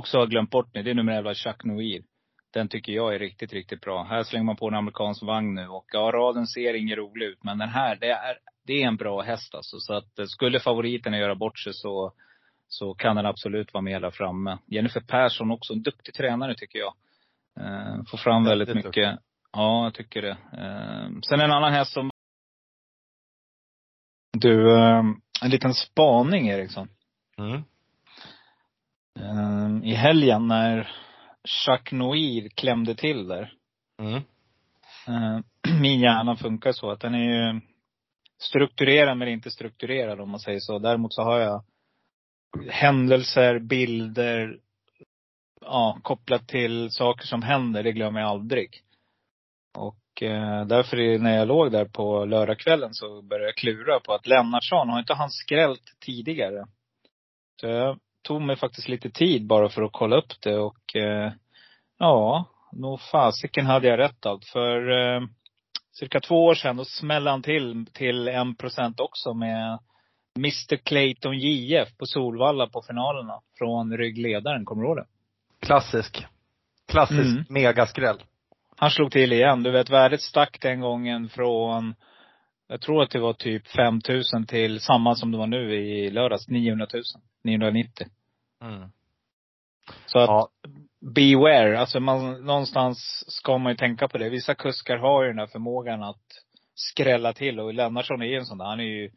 också har glömt bort nu, det är nummer 11, Chuck Noir. Den tycker jag är riktigt, riktigt bra. Här slänger man på en amerikansk vagn nu och ja, raden ser ingen rolig ut. Men den här, det är, det är en bra häst alltså. Så att eh, skulle favoriterna göra bort sig så, så kan den absolut vara med där framme. Jennifer Persson också, en duktig tränare tycker jag. Eh, får fram väldigt Väldigt mycket. Ja, jag tycker det. Eh, sen en annan häst som Du, eh, en liten spaning Eriksson. Mm. Eh, I helgen när Chuck Noir klämde till där. Mm. Eh, Min hjärna funkar så att den är ju strukturerad men inte strukturerad om man säger så. Däremot så har jag händelser, bilder, ja, kopplat till saker som händer. Det glömmer jag aldrig. Och eh, därför är, när jag låg där på lördagskvällen så började jag klura på att Lennartsson, har inte han skrällt tidigare? Så jag tog mig faktiskt lite tid bara för att kolla upp det och eh, ja, nog fasiken hade jag rätt allt. För eh, cirka två år sedan då smällde han till till en procent också med Mr Clayton JF på Solvalla på finalerna. Från ryggledaren, kommer du ihåg det? Klassisk. Klassisk Mm. megaskräll. Han slog till igen. Du vet värdet stack den gången från, jag tror att det var typ 5 000 till samma som det var nu i lördags, 900 000. 990. Mm. Så att Ja. beware. Alltså man, någonstans ska man ju tänka på det. Vissa kuskar har ju den här förmågan att skrälla till. Och Lennartsson är ju en sån där. Han är ju,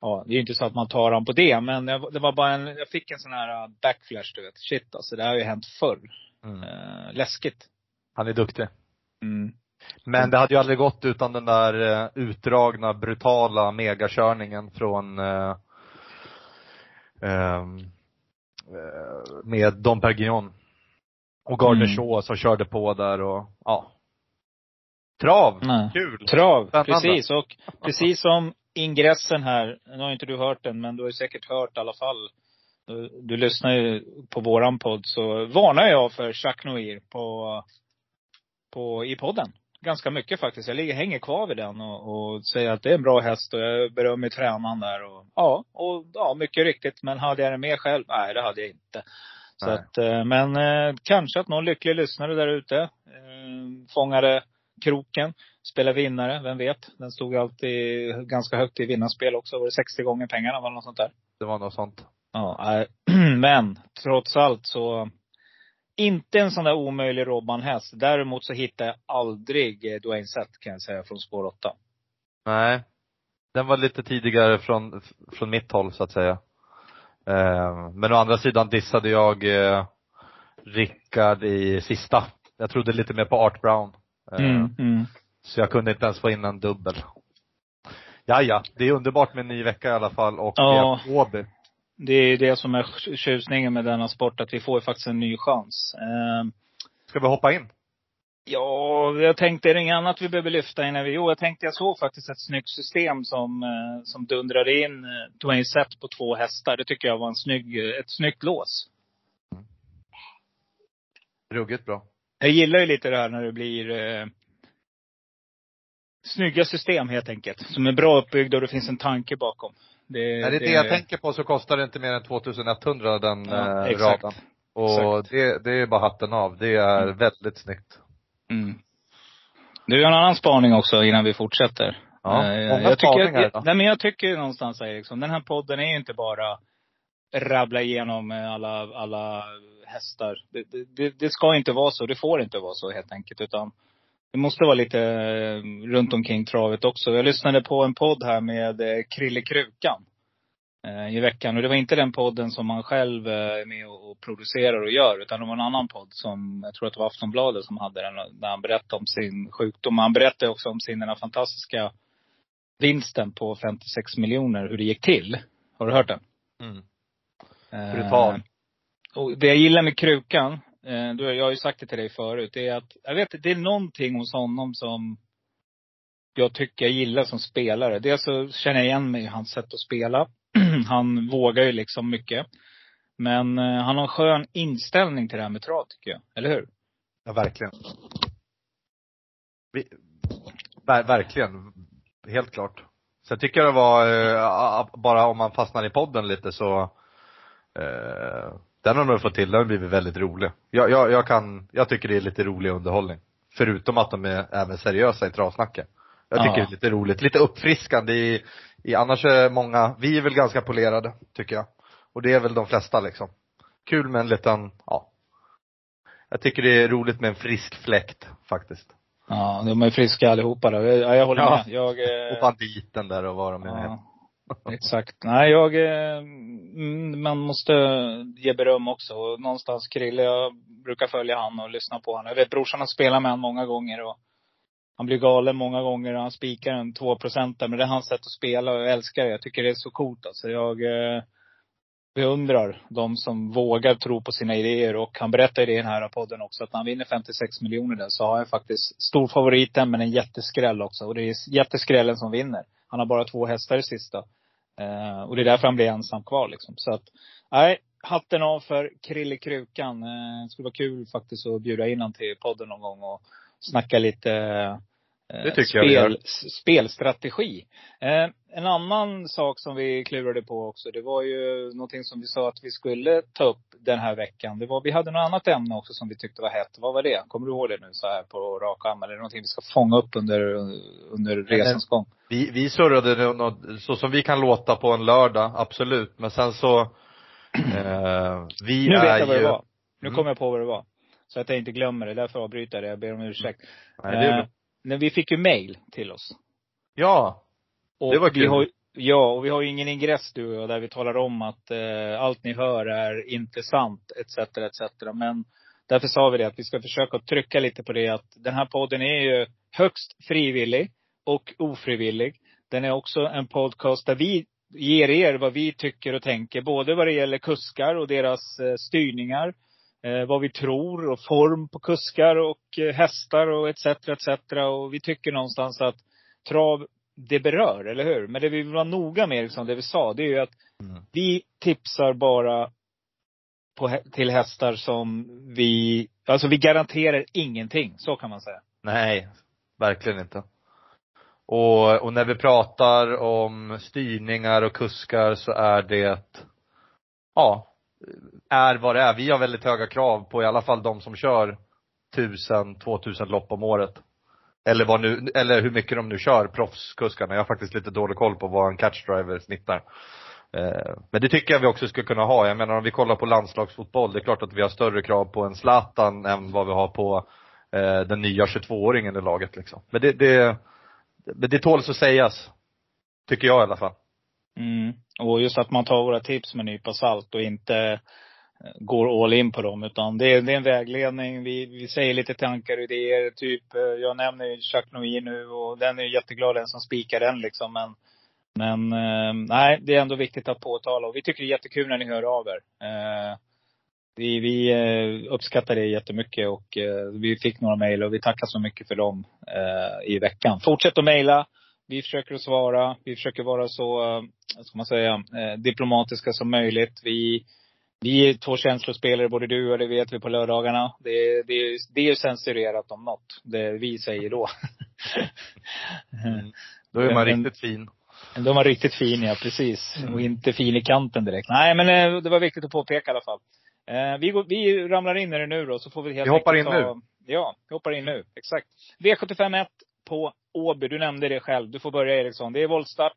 ja det är ju inte så att man tar honom på det. Men jag, det var bara en, jag fick en sån här uh, backflash du vet. Shit alltså, det här har ju hänt förr. Mm. Eh, läskigt. Han är duktig. Mm. Men det hade ju aldrig gått utan den där eh, utdragna, brutala megakörningen från eh, ehm, eh, med Dom Perignon. Och Gardner Mm. Shaw som körde på där och, ja. Trav! Nej. Kul! Trav, Spännande. precis. Och precis som ingressen här, nu har inte du hört den, men du har ju säkert hört i alla fall. Du, du lyssnar ju på våran podd, så varnar jag för Jacques Noir på, på, i podden. Ganska mycket faktiskt. Jag ligger, hänger kvar vid den och, och säger att det är en bra häst och jag berömmer tränaren där och ja, och ja, mycket riktigt. Men hade jag den med själv? Nej, det hade jag inte. Så Nej. att, eh, men eh, kanske att någon lycklig lyssnare där ute eh, fångade kroken. Spela vinnare, vem vet? Den stod alltid ganska högt i vinnarspel också. Var det 60 gånger pengarna eller något sånt där? Det var något sånt. Ja, äh, men trots allt så inte en sån där omöjlig Robban-häst. Däremot så hittar jag aldrig eh, Dwayne Sett kan jag säga från spår 8. Nej. Den var lite tidigare från, från mitt håll så att säga. Eh, men å andra sidan dissade jag eh, Rickard i sista. Jag trodde lite mer på Art Brown. Eh, Mm, mm. Så jag kunde inte ens få in en dubbel. Ja, ja. Det är underbart med en ny vecka i alla fall och Ja. Åby. Det är det som är tjusningen med denna sport, att vi får faktiskt en ny chans. Eh, Ska vi hoppa in? Ja, jag tänkte, är det inget annat vi behöver lyfta innan vi... Jo, jag tänkte jag såg faktiskt ett snyggt system som, eh, som dundrade in eh, Dwayne Sett på två hästar. Det tycker jag var en snygg, eh, ett snyggt lås. Ruggigt bra. Jag gillar ju lite det här när det blir eh, snygga system helt enkelt. Som är bra uppbyggda och det finns en tanke bakom. Det, Är det det jag tänker på så kostar det inte mer än 2100 den Ja, eh, raden. Och Exakt. det, det är bara hatten av. Det är Mm. väldigt snyggt. Mm. Du, jag har en annan spaning också innan vi fortsätter. Ja, Eh, jag tycker, jag, nej men jag tycker någonstans Eriksson, den här podden är ju inte bara rabbla igenom eh, alla, alla hästar. Det, det- det, det ska inte vara så, det får inte vara så helt enkelt. Utan det måste vara lite eh, runt omkring travet också. Jag lyssnade på en podd här med eh, Krille Krukan eh, i veckan. Och det var inte den podden som han själv eh, är med och, producerar och gör. Utan det var en annan podd som, jag tror att det var Aftonbladet som hade den. Där han berättade om sin sjukdom. Han berättade också om sin, den här fantastiska vinsten på 56 miljoner, hur det gick till. Har du hört den? Mm. Eh, Brutal. och det jag gillar med Krukan, eh, jag har ju sagt det till dig förut, det är att, jag vet det är någonting hos honom som jag tycker jag gillar som spelare. Dels så känner jag igen mig i hans sätt att spela. han vågar ju liksom mycket. Men eh, han har en skön inställning till det här med trav tycker jag. Eller hur? Ja, verkligen. Vi, ver, verkligen. Helt klart. Sen tycker jag det var, eh, bara om man fastnar i podden lite så, eh, den har nog fått till, den har blivit väldigt rolig. Jag, jag, jag kan, jag tycker det är lite rolig underhållning. Förutom att de är även seriösa i travsnacket. Jag tycker Ja. det är lite roligt, lite uppfriskande i, i annars är många, vi är väl ganska polerade, tycker jag. Och det är väl de flesta liksom. Kul med en liten, ja. Jag tycker det är roligt med en frisk fläkt, faktiskt. Ja, de är friska allihopa då. Ja, jag håller Ja. med. Jag, eh, Och banditen där och vad de är. Ja, exakt. Nej, jag, eh, mm, man måste ge beröm också. Och någonstans Krille, jag brukar följa han och lyssna på honom. Jag vet brorsan har spelat med honom många gånger och han blir galen många gånger och han spikar en tvåprocentare. Men det är hans sätt att spela och jag älskar det. Jag tycker det är så coolt alltså. Jag eh, beundrar de som vågar tro på sina idéer. Och han berättar i den här podden också att när han vinner 56 miljoner där så har jag faktiskt stor favoriten men en jätteskräll också. Och det är jätteskrällen som vinner. Han har bara två hästar i sista. Eh, och det är därför han blir ensam kvar liksom. Så att, nej, hatten av för Krille Krukan. Eh, det skulle vara kul faktiskt att bjuda in honom till podden någon gång och snacka lite eh, det tycker jag spel, s- spelstrategi. Eh, en annan sak som vi klurade på också, det var ju någonting som vi sa att vi skulle ta upp den här veckan. Det var, vi hade något annat ämne också som vi tyckte var hett. Vad var det? Kommer du ihåg det nu så här på rak arm? Eller någonting vi ska fånga upp under, under resans gång? Vi, vi surrade nu något, så som vi kan låta på en lördag, absolut. Men sen så, eh, vi Nu är vet jag vad ju, det var. Nu Mm. kommer jag på vad det var. Så att jag inte glömmer det. Därför avbryter jag det. Jag ber om ursäkt. Nej, det är Eh. När vi fick ju mail till oss. Ja, Och Det var Vi kul. har, ja, och vi har ju ingen ingress du och jag, där vi talar om att eh, allt ni hör är intressant, etc. etc. Men därför sa vi det att vi ska försöka trycka lite på det att den här podden är ju högst frivillig och ofrivillig. Den är också en podcast där vi ger er vad vi tycker och tänker. Både vad det gäller kuskar och deras eh, styrningar. Eh, vad vi tror och form på kuskar och eh, hästar och etc. etc. Och vi tycker någonstans att trav det berör, eller hur? Men det vi vill vara noga med, liksom, det vi sa, det är ju att Mm. vi tipsar bara på, till hästar som vi, alltså vi garanterar ingenting. Så kan man säga. nej, verkligen inte. Och, och när vi pratar om styrningar och kuskar så är det, ja, är vad det är. Vi har väldigt höga krav på i alla fall de som kör 1000-2000 lopp om året. Eller vad nu, eller hur mycket de nu kör, proffskuskarna. Jag har faktiskt lite dålig koll på vad en catchdriver snittar. Eh, men det tycker jag vi också ska kunna ha. Jag menar om vi kollar på landslagsfotboll, det är klart att vi har större krav på en Zlatan än vad vi har på eh, den nya 22-åringen i laget liksom. Men det, det, det tåls att sägas. Tycker jag i alla fall. Mm. Och just att man tar våra tips med en nypa salt och inte eh, går all in på dem. Utan det är, det är en vägledning. Vi, vi säger lite tankar och idéer. Typ, eh, jag nämner ju Jacques Noir nu och den är jätteglad den som spikar den liksom. Men, men eh, nej, det är ändå viktigt att påtala. Och vi tycker det är jättekul när ni hör av er. Vi, vi uppskattar det jättemycket och vi fick några mejl och vi tackar så mycket för dem i veckan. Fortsätt att mejla. Vi försöker att svara. Vi försöker vara så, eh, vad ska man säga, eh, diplomatiska som möjligt. Vi, vi är två känslospelare, både du och det vet vi på lördagarna. Det, det, det är ju censurerat om något. Det vi säger då. Då är man Men- riktigt fin. De var riktigt fin, ja precis. Mm. Och inte fin i kanten direkt. Nej, men eh, det var viktigt att påpeka i alla fall. Vi, går, vi ramlar in i det nu då, så får vi helt Vi hoppar in ta- Ja, vi hoppar in nu. Exakt. V751 på Åby. Du nämnde det själv. Du får börja Eriksson. Det är voltstart.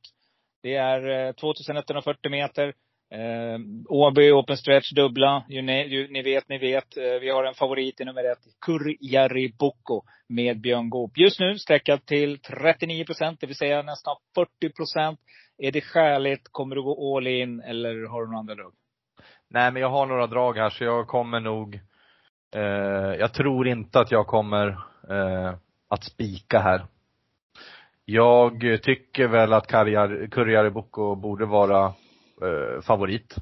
Det är eh, 2140 meter. Eh, Åby Open Stretch dubbla. Ju ni, ju, ni vet, ni vet. Eh, vi har en favorit i nummer ett. Kurjari Boko med Björn Goop. Just nu sträckad till 39 procent, det vill säga nästan 40 procent. Är det skäligt? Kommer du gå all in eller har du några andra drag? Nej men jag har några drag här så jag kommer nog eh, Jag tror inte att jag kommer eh, att spika här. Jag tycker väl att Boko borde vara eh, favorit.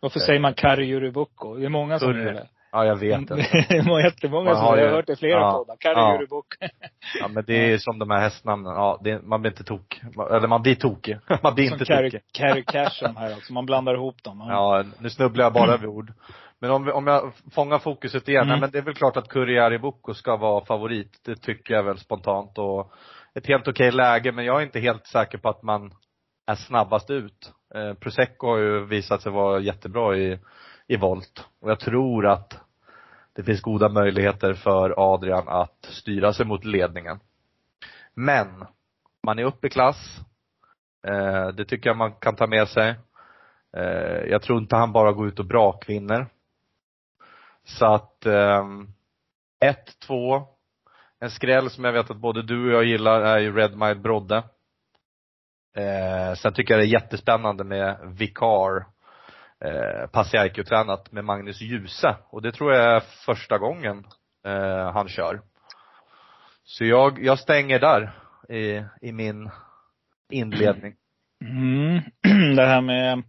Varför säger man Karjuribukko? Det är många som gör det. Ja jag vet det. det är jättemånga som har jag hört det i flera ja, poddar. Karjuribukko. Ja men det är som de här hästnamnen, ja, det, man blir inte tok, eller man blir tokig. Man blir Som inte tokig. Carry Cash de här alltså. Man blandar ihop dem. Ja, nu snubblar jag bara över ord. Men om, vi- om jag fångar fokuset igen, Mm. nej, men det är väl klart att Kurjari Boko ska vara favorit. Det tycker jag väl spontant och ett helt okej läge, men jag är inte helt säker på att man är snabbast ut. Eh, Prosecco har ju visat sig vara jättebra i, i volt. Och jag tror att det finns goda möjligheter för Adrian att styra sig mot ledningen. Men, man är uppe i klass. Eh, det tycker jag man kan ta med sig. Eh, jag tror inte han bara går ut och brakvinner. Så att, ehm, ett, två. En skräll som jag vet att både du och jag gillar är ju Red Mile Brodde. Eh, sen tycker jag det är jättespännande med Vikar, eh, Pasiaikio-tränat med Magnus Djuse. Och det tror jag är första gången eh, han kör. Så jag, jag stänger där i, i min inledning. Mm. Det här med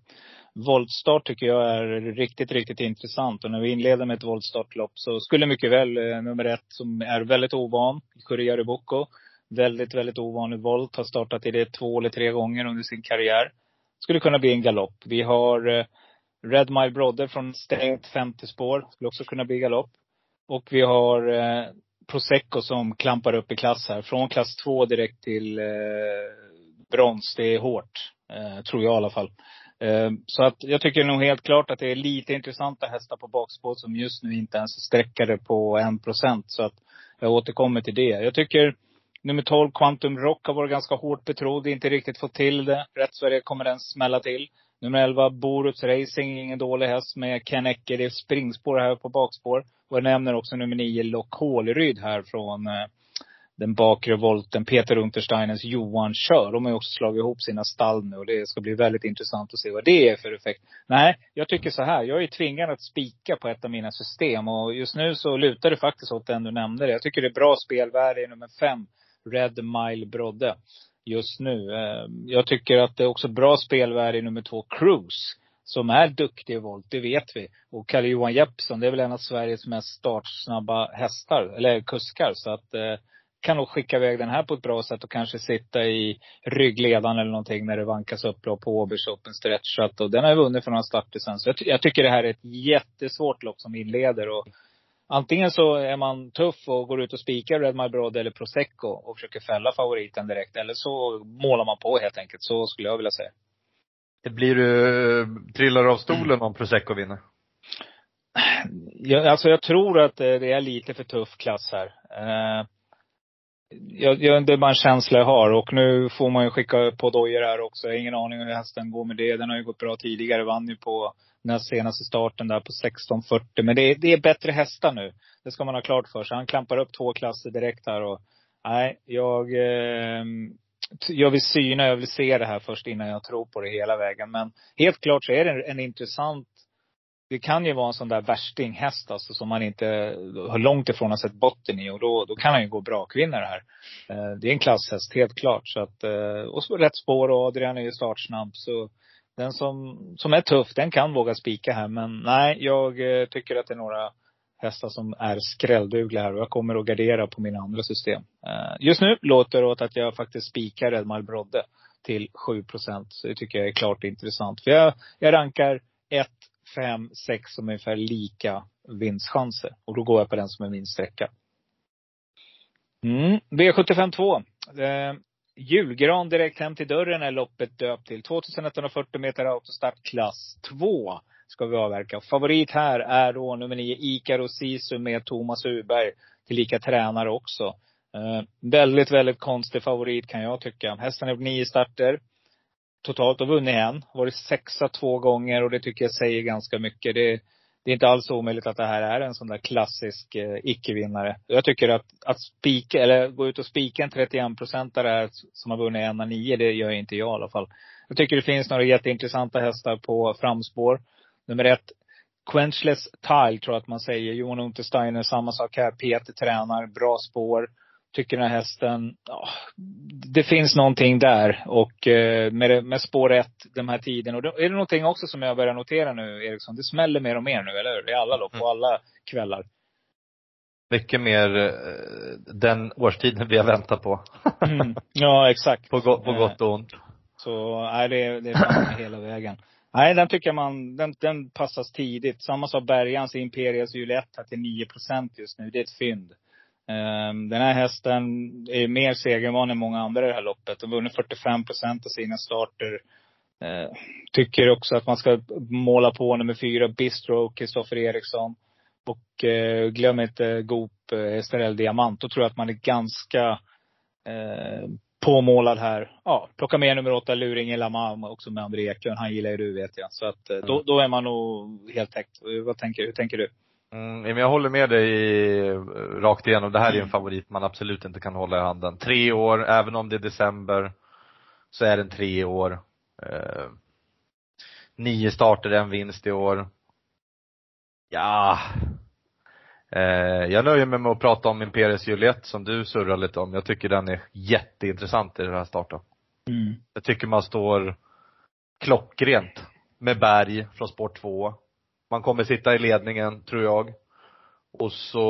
voltstart tycker jag är riktigt, riktigt intressant. Och när vi inleder med ett voltstartlopp så skulle mycket väl eh, nummer ett som är väldigt ovan, Kurjari Boko, väldigt, väldigt ovanlig volt, har startat i det två eller tre gånger under sin karriär. Skulle kunna bli en galopp. Vi har eh, Red Mile Brother från stängt 50 spår, skulle också kunna bli galopp. Och vi har eh, Prosecco som klampar upp i klass här. Från klass två direkt till eh, brons. Det är hårt. Eh, tror jag i alla fall. Ehm, så att jag tycker nog helt klart att det är lite intressanta hästar på bakspår som just nu inte ens är sträckade på en procent. Så att jag återkommer till det. Jag tycker nummer 12, Quantum Rock, har varit ganska hårt betrodd. Inte riktigt fått till det. Rätt Sverige kommer den smälla till. Nummer 11, Borups Racing, ingen dålig häst med Ken Ecke. Det är springspår här på bakspår. Och jag nämner också nummer 9, Lock Håleryd här från eh, den bakre volten. Peter Untersteinens Johan Kör. De har ju också slagit ihop sina stall nu och det ska bli väldigt intressant att se vad det är för effekt. Nej, jag tycker så här. Jag är tvingad att spika på ett av mina system och just nu så lutar det faktiskt åt den du nämnde. Det. Jag tycker det är bra spelvärde i nummer fem, Red Mile Brodde. Just nu. Ehm, jag tycker att det är också bra spelvärde i nummer två, Cruise. Som är duktig i volt, det vet vi. Och Kalle Johan Jeppsson, det är väl en av Sveriges mest startsnabba hästar, eller kuskar. Så att eh, kan nog skicka iväg den här på ett bra sätt och kanske sitta i ryggledan eller någonting när det vankas upplopp på Åbys Open Stretch. Så att, och den har ju vunnit för några starter sen. Så jag, ty- jag tycker det här är ett jättesvårt lopp som inleder. Och antingen så är man tuff och går ut och spikar Red My Broad eller Prosecco och försöker fälla favoriten direkt. Eller så målar man på helt enkelt. Så skulle jag vilja säga. Det blir du, trillar du av stolen om Prosecco vinner? Jag, alltså jag tror att eh, det är lite för tuff klass här. Eh, jag, jag, det är bara en känsla jag har. Och nu får man ju skicka på dojor här också. Jag har ingen aning hur hästen går med det. Den har ju gått bra tidigare. Vann ju på näst senaste starten där på 16.40. Men det, är- det är bättre hästar nu. Det ska man ha klart för sig. Han klampar upp två klasser direkt här och nej, jag eh, jag vill syna, jag vill se det här först innan jag tror på det hela vägen. Men helt klart så är det en intressant det kan ju vara en sån där värstinghäst alltså som man inte har långt ifrån har sett botten i och då, då kan han ju gå brakvinnare här. Eh, det är en klasshäst, helt klart. Så att, eh, och så rätt spår och Adrian är ju startsnabb. Så den som, som är tuff, den kan våga spika här. Men nej, jag eh, tycker att det är några hästar som är skrälldugliga här och jag kommer att gardera på mina andra system. Just nu låter det åt att jag faktiskt spikar Edmar Brodde till 7 Så det tycker jag är klart intressant. För jag, jag rankar 1, 5, 6 som ungefär lika vinstchanser. Och då går jag på den som är min sträcka. Mm. V75 2. Eh, julgran direkt hem till dörren är loppet döpt till. 2140 meter autostart klass 2 ska vi avverka. Favorit här är då nummer 9 Ikaro Sisu med Thomas Uberg. Tillika tränare också. Eh, väldigt, väldigt konstig favorit kan jag tycka. Hästen har gjort nio starter totalt och vunnit en. Varit sexa två gånger och det tycker jag säger ganska mycket. Det, det är inte alls omöjligt att det här är en sån där klassisk eh, icke-vinnare. Jag tycker att, att spika, eller gå ut och spika en 31 procentare som har vunnit en av nio, det gör inte jag i alla fall. Jag tycker det finns några jätteintressanta hästar på framspår. Nummer ett, Quenchless Tile tror jag att man säger. Johan Untersteiner, samma sak här. Peter tränar, bra spår. Tycker den här hästen, ja, det finns någonting där. Och eh, med, med spår ett, de här tiden. Och då är det någonting också som jag börjar notera nu, Eriksson. Det smäller mer och mer nu, eller hur? I alla lopp, på alla kvällar. Mycket mer eh, den årstiden vi har väntat på. Mm. Ja, exakt. på, go på gott och ont. Så, nej det, det är hela vägen. Nej, den tycker man, den, den passas tidigt. Samma sak Bergans Imperias Juliette till 9 just nu. Det är ett fynd. Um, den här hästen är mer segervan än många andra i det här loppet. Har vunnit 45 procent av sina starter. Uh, tycker också att man ska måla på nummer fyra, Bistro, Kristoffer Eriksson. Och uh, glöm inte Goop, uh, Esterell Diamant. Då tror jag att man är ganska uh, påmålad här. Ja, plocka med nummer åtta, Luring Lamam också med André Eklund. Han gillar ju du vet jag. Så att då, mm. då är man nog helt täckt. Vad tänker, hur tänker du? Mm, men jag håller med dig rakt igenom. Det här är en mm. favorit man absolut inte kan hålla i handen. Tre år, även om det är december, så är den tre år. Eh, nio starter, en vinst i år. Ja. Eh, jag nöjer mig med att prata om Imperius Juliet som du surrar lite om. Jag tycker den är jätteintressant i den här starten. Mm. Jag tycker man står klockrent med Berg från sport 2. Man kommer sitta i ledningen, tror jag. Och så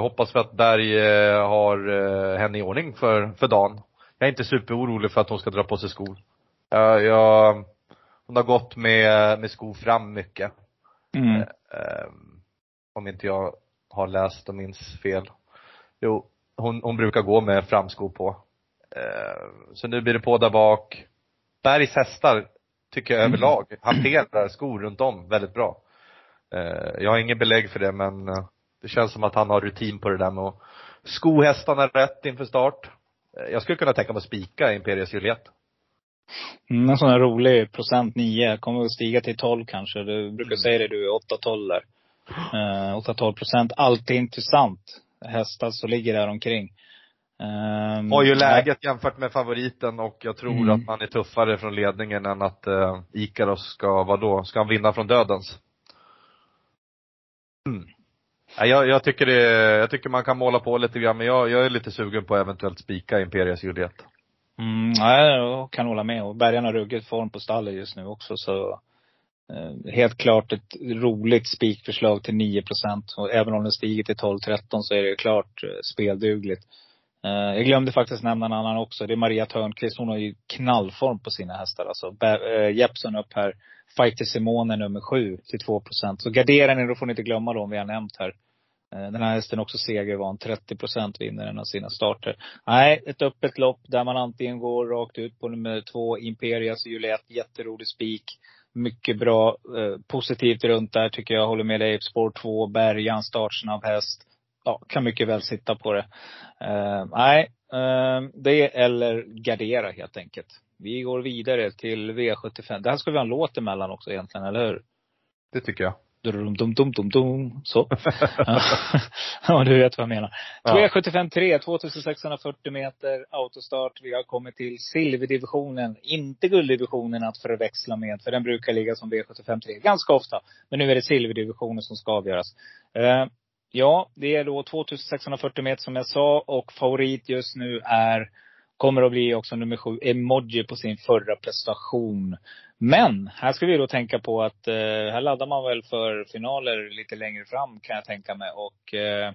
hoppas vi att Berg eh, har eh, henne i ordning för, för dagen. Jag är inte superorolig för att hon ska dra på sig skor. Jag, jag hon har gått med, med skor fram mycket. Mm. Eh, om inte jag har läst och minns fel. Jo, hon, hon brukar gå med framskor på. så nu blir det på där bak. Bergs hästar tycker jag överlag hanterar skor runt om väldigt bra. Eh, jag har ingen belägg för det men eh, det känns som att han har rutin på det där med att sko hästarna rätt inför start. Eh, jag skulle kunna tänka mig att spika Imperius Juliet. Mm, en sån här rolig procent 9. Kommer att stiga till 12 kanske. Du brukar mm. säga det du, 8-12 där. Uh, 8-12 procent. Alltid intressant. Hästar som ligger där omkring. Um, har ju läget ja. jämfört med favoriten och jag tror mm. att man är tuffare från ledningen än att uh, Ikaros ska, vadå, ska han vinna från dödens? Mm. Jag, jag, tycker det, jag tycker man kan måla på lite grann, men jag, jag är lite sugen på att eventuellt spika Imperias Juliet. Mm, jag kan hålla med. Och Bergarna har ruggit form på stallet just nu också så eh, Helt klart ett roligt spikförslag till 9 procent. Och även om den stiger till 12-13 så är det klart eh, speldugligt. Eh, jag glömde faktiskt nämna en annan också. Det är Maria Törnqvist. Hon har ju knallform på sina hästar alltså. Eh, Jeppson upp här. Fighter Simone nummer sju till 2 procent. Så gardera ni, då får ni inte glömma dem vi har nämnt här. Eh, den här hästen också segervan. 30 procent vinner en av sina starter. Nej, ett öppet lopp där man antingen går rakt ut på nummer två, Imperias Juliet. Jätterolig spik. Mycket bra, eh, positivt runt där tycker jag. Håller med dig. Spår två, Bergan, startsnabb häst. Ja, kan mycket väl sitta på det. Uh, nej, uh, det eller gardera helt enkelt. Vi går vidare till V75. Där ska vi ha en låt emellan också egentligen, eller hur? Det tycker jag. Dum, dum, dum, dum, dum. Så. ja, du vet vad jag menar. Ja. V75 3, 2640 meter autostart. Vi har kommit till silverdivisionen. Inte gulddivisionen att förväxla med, för den brukar ligga som V75 3 ganska ofta. Men nu är det silverdivisionen som ska avgöras. Uh, ja, det är då 2640 meter som jag sa och favorit just nu är Kommer att bli också nummer sju, Emoji på sin förra prestation. Men här ska vi då tänka på att eh, här laddar man väl för finaler lite längre fram kan jag tänka mig. Och eh,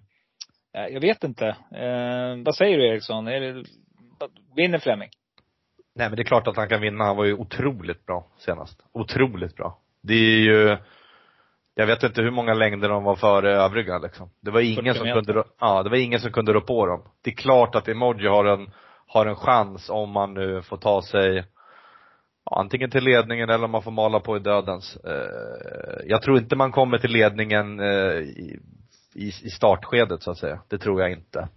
eh jag vet inte. Eh, vad säger du Eriksson? Är det, vinner Fleming? Nej men det är klart att han kan vinna. Han var ju otroligt bra senast. Otroligt bra. Det är ju jag vet inte hur många längder de var före övriga liksom. Det var ingen som kunde, ja, det var ingen som kunde rå på dem. Det är klart att Emoji har en har en chans om man nu får ta sig antingen till ledningen eller om man får mala på i dödens. Eh, jag tror inte man kommer till ledningen eh, i, i startskedet så att säga. Det tror jag inte.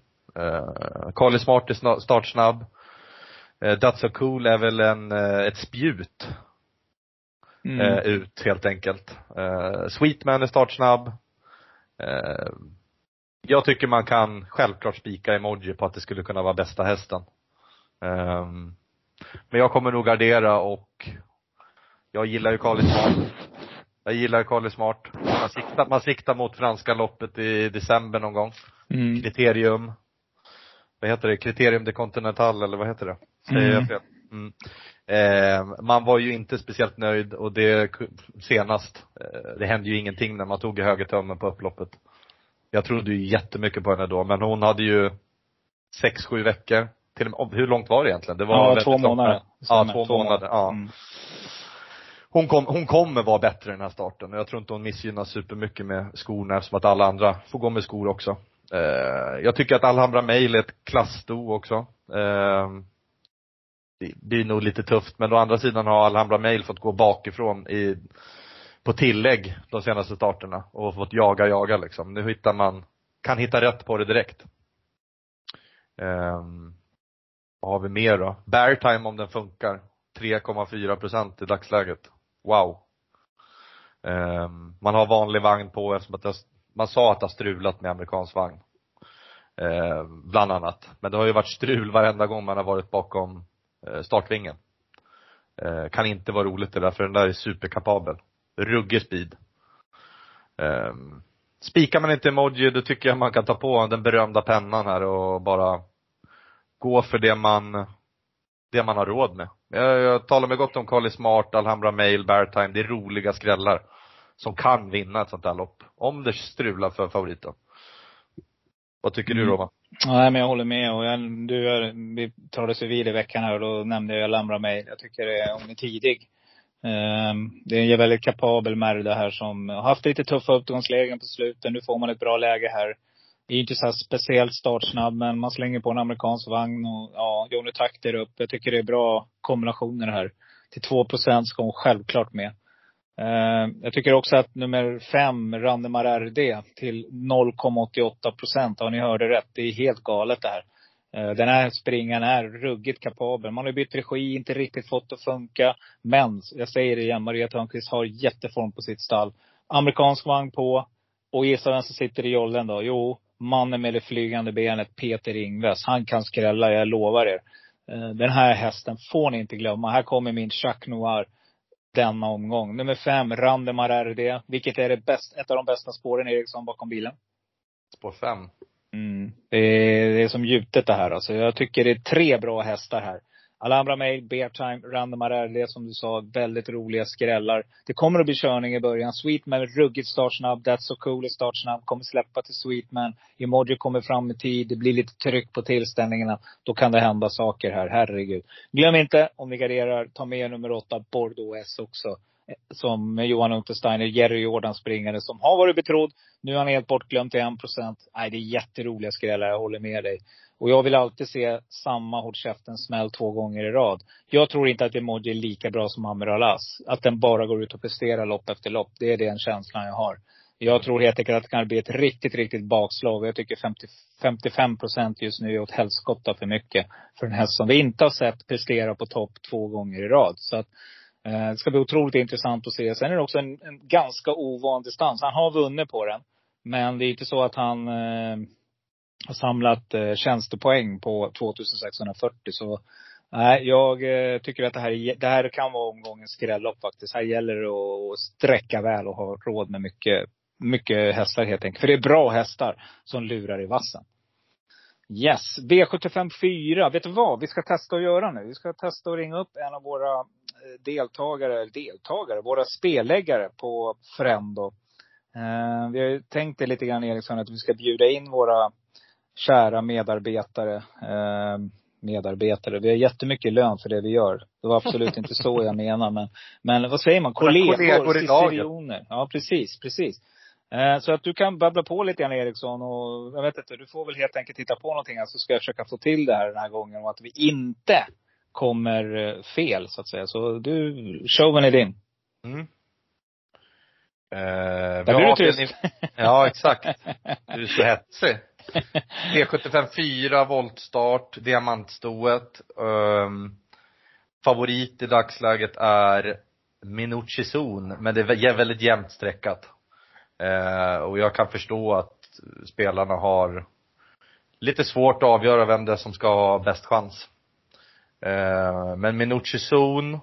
Carly eh, Smart är startsnabb. Eh, That's so cool är väl en, eh, ett spjut Mm. eh, ut helt enkelt. Eh, Sweetman är startsnabb. Eh, jag tycker man kan självklart spika emoji på att det skulle kunna vara bästa hästen. Ehm, men jag kommer nog gardera och jag gillar ju Carly Smart. Jag gillar Carly Smart. Man siktar, man siktar mot franska loppet i december någon gång. Mm. Kriterium. Vad heter det? Kriterium de Continental eller vad heter det? Säger Mm. jag fel? Mm. Eh, man var ju inte speciellt nöjd och det senast, eh, det hände ju ingenting när man tog i högertömmen på upploppet. Jag trodde ju jättemycket på henne då, men hon hade ju sex, sju veckor. Till och med, hur långt var det egentligen? Det var Ja, två månader. Ja, två, två månader. Ja. Mm. Hon, kom, hon kommer vara bättre i den här starten. Jag tror inte hon missgynnas supermycket med skorna eftersom att alla andra får gå med skor också. Eh, jag tycker att Alhambra Mail är ett klasssto också. Eh, det blir nog lite tufft, men å andra sidan har Alhambra Mail fått gå bakifrån i, på tillägg de senaste starterna och fått jaga, jaga liksom. Nu hittar man, kan hitta rätt på det direkt. Um, vad har vi mer då? Bear time om den funkar. 3,4 procent i dagsläget. Wow. Um, man har vanlig vagn på eftersom att det, man sa att det har strulat med amerikansk vagn. Um, bland annat. Men det har ju varit strul varenda gång man har varit bakom startvingen. Ehm, kan inte vara roligt det där för den där är superkapabel. Ruggig speed. Ehm, spikar man inte emoji då tycker jag man kan ta på den berömda pennan här och bara gå för det man det man har råd med. Jag, jag talar med gott om Carly Smart, Alhambra Mail, Beartime. Det är roliga skrällar som kan vinna ett sånt här lopp. Om det strular för favoriten. Vad tycker du Mm. Roma? Nej, men jag håller med. Och jag, du, vi talades ju vid i veckan här och då nämnde jag Lamra Mail. Jag tycker det är, hon är tidig. Ehm, det är en väldigt kapabel Merda här som har haft lite tuffa uppgångslägen på slutet. Nu får man ett bra läge här. Är inte så här speciellt startsnabb, men man slänger på en amerikansk vagn och ja, Johnny Takter upp. Jag tycker det är bra kombinationer här. Till 2% ska hon självklart med. Eh, jag tycker också att nummer fem, Randemar RD, till 0,88 procent. Ja, ni hörde rätt? Det är helt galet det här. Eh, den här springaren är ruggigt kapabel. Man har bytt regi, inte riktigt fått det att funka. Men, jag säger det igen, Maria Törnqvist har jätteform på sitt stall. Amerikansk vagn på. Och gissa vem som sitter i jollen då? Jo, mannen med det flygande benet, Peter Ingves. Han kan skrälla, jag lovar er. Eh, den här hästen får ni inte glömma. Här kommer min Jacques Noir denna omgång. Nummer fem, Randemar RD. Vilket är det bäst, ett av de bästa spåren Eriksson bakom bilen. Spår fem. Mm. Det, är, det är som gjutet det här alltså. Jag tycker det är tre bra hästar här. Alhambra Mail, Beartime, Random RD som du sa, väldigt roliga skrällar. Det kommer att bli körning i början. Sweetman, ruggigt startsnabb. That's so cool är startsnabb. Kommer släppa till Sweetman. Emoji kommer fram i tid. Det blir lite tryck på tillställningarna. Då kan det hända saker här. Herregud. Glöm inte, om ni garderar, ta med nummer åtta, Bordeaux S också. Som Johan Untersteiner, Jerry Jordan springare som har varit betrodd. Nu är han helt bortglömd till en procent. Nej, det är jätteroliga skrällar. Jag håller med dig. Och jag vill alltid se samma hårt käften smäll två gånger i rad. Jag tror inte att Emoji är lika bra som Amiral As. Att den bara går ut och presterar lopp efter lopp. Det är den känslan jag har. Jag tror helt enkelt att det kan bli ett riktigt, riktigt bakslag. Jag tycker 50, 55 procent just nu är åt helskotta för mycket. För en häst som vi inte har sett prestera på topp två gånger i rad. Så att, Eh, det ska bli otroligt intressant att se. Sen är det också en, en ganska ovan distans. Han har vunnit på den. Men det är inte så att han eh, har samlat eh, tjänstepoäng på 2640. Så nej, jag eh, tycker att det här, det här kan vara omgångens skrällopp faktiskt. Här gäller det att sträcka väl och ha råd med mycket, mycket hästar helt enkelt. För det är bra hästar som lurar i vassen. Yes, V75 4. Vet du vad? Vi ska testa att göra nu. Vi ska testa att ringa upp en av våra eh, deltagare, eller deltagare, våra spelläggare på Frendo. Eh, vi har ju tänkt det lite grann Eriksson, att vi ska bjuda in våra kära medarbetare. Eh, medarbetare. Vi har jättemycket lön för det vi gör. Det var absolut inte så jag menar. Men, men vad säger man? Kollegor, kollegor laget. cicerioner. Ja, precis, precis. Eh, Så att du kan babbla på lite grann Eriksson och jag vet inte, du får väl helt enkelt titta på någonting så ska jag försöka få till det här den här gången och att vi inte kommer eh, fel så att säga. Så du, showen är din. Mm. Eh, Där blir har du tyst. Ja, exakt. Du är så hetsig. V75 4, voltstart, diamantstoet. Um, favorit i dagsläget är Minucci Zon, men det är väldigt jämnt streckat. Eh, och jag kan förstå att spelarna har lite svårt att avgöra vem det är som ska ha bäst chans. Eh, men Minucci Zon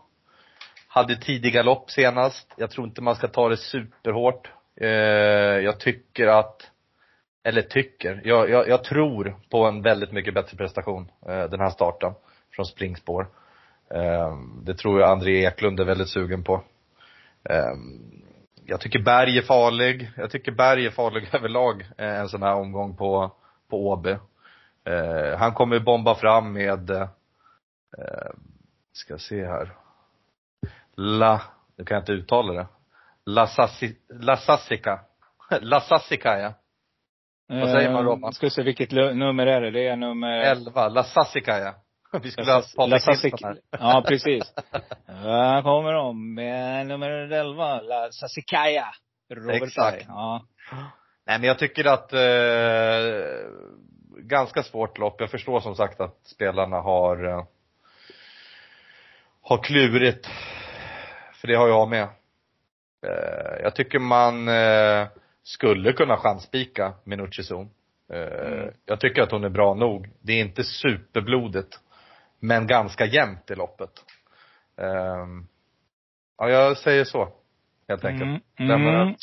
hade tidiga lopp senast. Jag tror inte man ska ta det superhårt. Eh, jag tycker att eller tycker, jag, jag, jag, tror på en väldigt mycket bättre prestation eh, den här starten från springspår. Eh, det tror jag André Eklund är väldigt sugen på. Eh, Eh, jag tycker Berg är farlig. Jag tycker Berg är farlig överlag eh, en sån här omgång på, på Åby. Eh, han kommer bomba fram med, eh, ska se här. La, nu kan jag inte uttala det. La, Sassi, La Sassica. La Sassica ja. Vad säger man Robban? Ska se, vilket nummer är det? Det är nummer? 11, La Sassica ja. Vi skulle ha Patrik. Ja, precis. Här kommer de med nummer 11, La Sassicaia. Robert Exakt. Ja. Nej men jag tycker att, eh, ganska svårt lopp. Jag förstår som sagt att spelarna har, eh, har klurigt. För det har jag med. Eh, jag tycker man eh, skulle kunna chanspika Minucci Zon. Mm. Jag tycker att hon är bra nog. Det är inte superblodigt. Men ganska jämnt i loppet. Um, ja, jag säger så. Helt enkelt. Mm. Mm.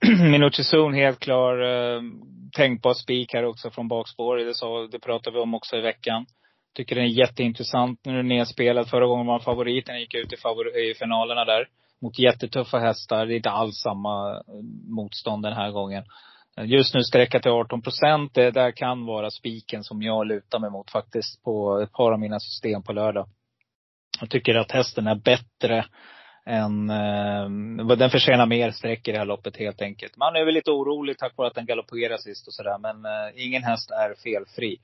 Minucci Zon helt klar. Uh, tänkbar spik här också från bakspår. Det, sa, det pratade vi om också i veckan. Tycker den är jätteintressant. Nu är den nedspelad. Förra gången var favoriten. gick ut i, favor- i finalerna där mot jättetuffa hästar. Det är inte alls samma eh, motstånd den här gången. Just nu sträcka till 18 procent. Det där kan vara spiken som jag lutar mig mot faktiskt på ett par av mina system på lördag. Jag tycker att hästen är bättre än, eh, den förtjänar mer sträck i det här loppet helt enkelt. Man är väl lite orolig tack vare att den galopperar sist och sådär. Men eh, ingen häst är felfri.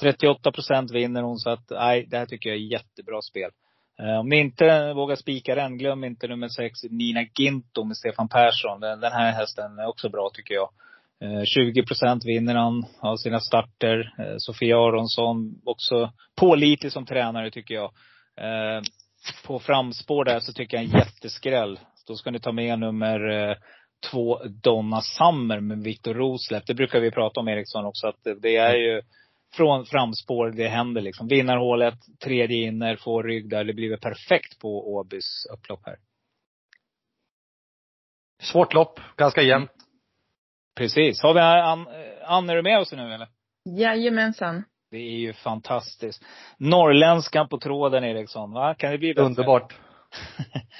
38 procent vinner hon så att, nej, det här tycker jag är jättebra spel. Eh, om ni inte vågar spika den, glöm inte nummer sex, Nina Ginto med Stefan Persson. Den, den här hästen är också bra tycker jag. Eh, 20 procent vinner han av sina starter. Eh, Sofia Aronsson också pålitlig som tränare tycker jag. Eh, på framspår där så tycker jag en jätteskräll. Då ska ni ta med nummer två, Donna Summer med Viktor Roslepp. Det brukar vi prata om Eriksson också, att det är ju från framspår det händer liksom. Vinnarhålet, tredje inner, får rygg där. Det blir väl perfekt på Åbys upplopp här. Svårt lopp, ganska jämnt. Precis. Har vi Ann, Ann är du med oss nu eller? Jajamensan. Det är ju fantastiskt. Norrländskan på tråden Eriksson, va? Kan det bli bättre? Underbart.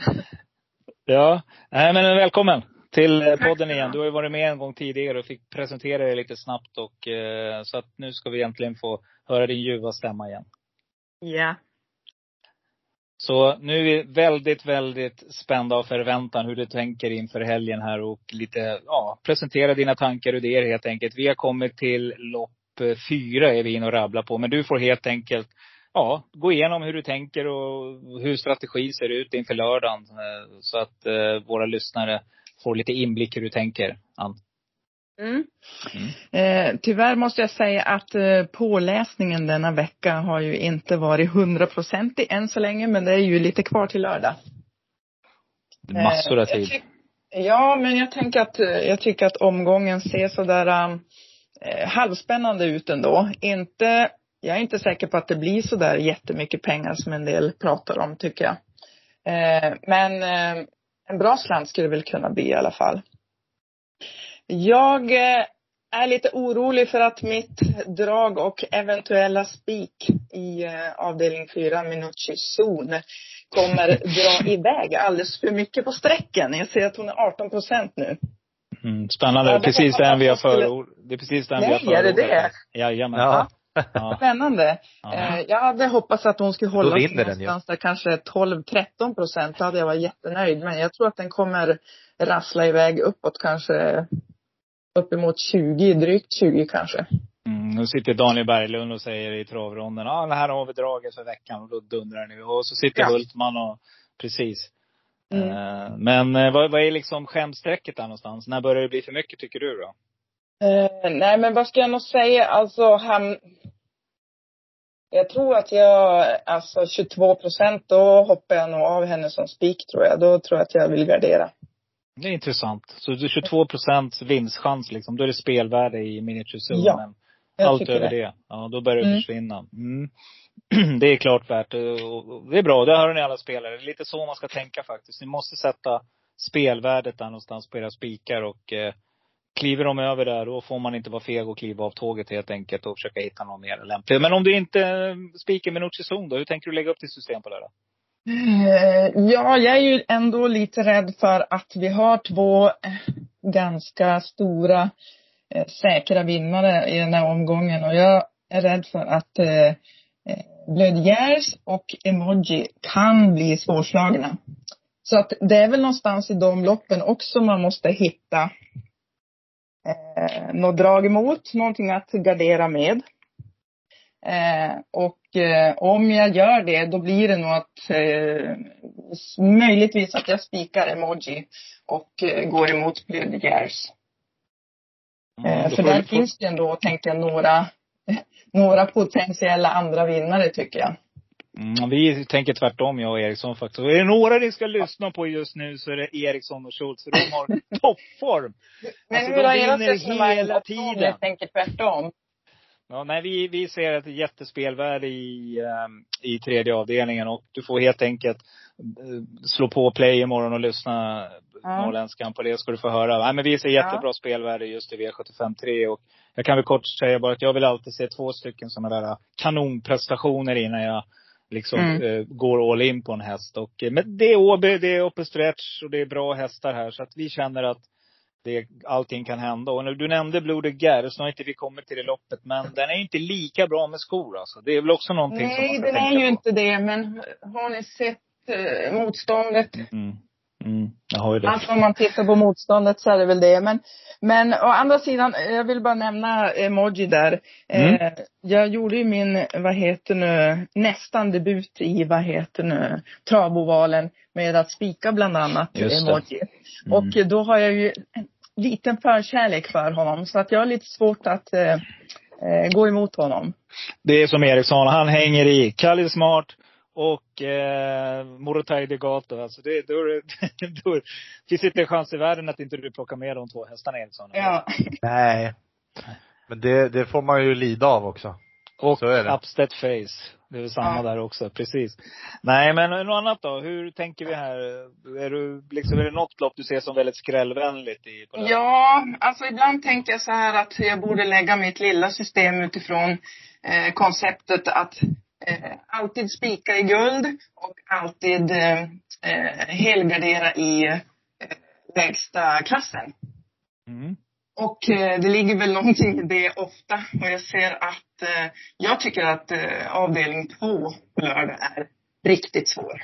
ja. Nej men välkommen till eh, podden igen. Du har ju varit med en gång tidigare och fick presentera dig lite snabbt och eh, så att nu ska vi egentligen få höra din ljuva stämma igen. Ja. Så nu är vi väldigt, väldigt spända av förväntan hur du tänker inför helgen här och lite, ja, presentera dina tankar och idéer helt enkelt. Vi har kommit till lopp eh, fyra är vi inne och rabblar på. Men du får helt enkelt, ja, gå igenom hur du tänker och hur strategin ser ut inför lördagen. Eh, så att eh, våra lyssnare får lite inblick hur du tänker, Ann. Mm. Mm. Eh, tyvärr måste jag säga att eh, påläsningen denna vecka har ju inte varit hundraprocentig än så länge, men det är ju lite kvar till lördag. Massor av tid. Eh, ja, men jag tänker att, eh, jag tycker att omgången ser sådär eh, halvspännande ut ändå. Inte, jag är inte säker på att det blir sådär jättemycket pengar som en del pratar om, tycker jag. Eh, men eh, en bra slant skulle det väl kunna bli i alla fall. Jag eh, är lite orolig för att mitt drag och eventuella spik i eh, avdelning 4, Minucci zon, kommer dra iväg alldeles för mycket på sträcken. Jag ser att hon är 18 procent nu. Mm, spännande. Ja, precis den vi har förordat. Det är precis den Nej, vi har förordat. Nej, är det det? Jajamän. Ja. Ja. Spännande. Ja. Eh, jag hade hoppats att hon skulle hålla sig någonstans där kanske 12-13 procent. Då hade jag varit jättenöjd. Men jag tror att den kommer rassla iväg uppåt kanske uppemot 20, drygt 20 kanske. Mm, nu sitter Daniel Berglund och säger i travronden, ja ah, här har vi draget för veckan och då dundrar ni. Och så sitter ja. Hultman och, precis. Mm. Uh, men uh, vad, vad är liksom skämsträcket där någonstans? När börjar det bli för mycket tycker du då? Eh, nej, men vad ska jag nog säga? Alltså, han... Jag tror att jag, alltså 22 procent, då hoppar jag nog av henne som spik tror jag. Då tror jag att jag vill gardera. Det är intressant. Så det är 22 procents vinstchans liksom. Då är det spelvärde i miniaturzon. Ja, Jag allt över det. det. ja då börjar det Mm. försvinna. Mm. Det är klart värt det. Är bra, det hör ni alla spelare. Det är lite så man ska tänka faktiskt. Ni måste sätta spelvärdet där någonstans på era spikar och eh, kliver de över där, då får man inte vara feg och kliva av tåget helt enkelt och försöka hitta någon mer lämplig. Men om du inte eh, spikar med Nucci-zon då, hur tänker du lägga upp ditt system på det då? Eh, ja, jag är ju ändå lite rädd för att vi har två ganska stora eh, säkra vinnare i den här omgången och jag är rädd för att eh, eh, och Emoji kan bli svårslagna. Så att det är väl någonstans i de loppen också man måste hitta eh, något drag emot, någonting att gardera med. Eh, och eh, om jag gör det, då blir det nog att eh, möjligtvis att jag spikar emoji och eh, går emot Blödgärs. Eh, Mm, då för där finns det ändå, tänkte jag, några, några potentiella andra vinnare tycker jag. Mm, vi tänker tvärtom, jag och Eriksson faktiskt. Och är det några ni ska lyssna på just nu så är det Eriksson och Schultz. De har toppform. Men Alltså, hur har ert resonemang hela gått jag tänker tvärtom? Ja, nej, vi, vi ser ett jättespelvärde i, ehm, i tredje avdelningen och du får helt enkelt eh, slå på play imorgon och lyssna Ja. norrländskan på det ska du få höra. Nej, men vi ser jättebra spelvärde just i V75 3 och jag kan väl kort säga bara att jag vill alltid se två stycken sådana där kanonprestationer innan jag liksom Mm. eh, går all in på en häst. Och, eh, men det är Åby, det är uppe stretch och det är bra hästar här så att vi känner att det, allting kan hända. Och du nämnde Blodig Gär, så har inte vi kommit till det loppet. Men den är inte lika bra med skor alltså. Det är väl också någonting som man Nej, ska den tänka är ju på. inte det, men har ni sett eh, motståndet? Mm. Mm. Jag har ju det. Alltså om man tittar på motståndet så är det väl det. Men, men å andra sidan, jag vill bara nämna emoji där. Mm. Eh, jag gjorde ju min, vad heter nu, nästan debut i, vad heter nu, travovalen med att spika bland annat emoji. Mm. Och då har jag ju liten förkärlek för honom. Så att jag har lite svårt att eh, eh, gå emot honom. Det är som Eriksson, han hänger i. Kalle Smart och eh, Morotai Degato. Alltså det, då, är det- då finns inte en chans i världen att inte du plockar med de två hästarna Eriksson. Ja. Nej. Men det, det får man ju lida av också. Och Så är det. upstead face. Det är väl samma Ja. där också, precis. Nej men något annat då? Hur tänker vi här? Är, du, liksom, är det något lopp du ser som väldigt skrällvänligt i? På det? Ja, alltså ibland tänker jag så här att jag borde lägga mitt lilla system utifrån eh, konceptet att eh, alltid spika i guld och alltid eh, eh, helgardera i eh, lägsta klassen. Mm. Och eh, det ligger väl någonting i det ofta. Och jag ser att, eh, jag tycker att eh, avdelning två på lördag är riktigt svår.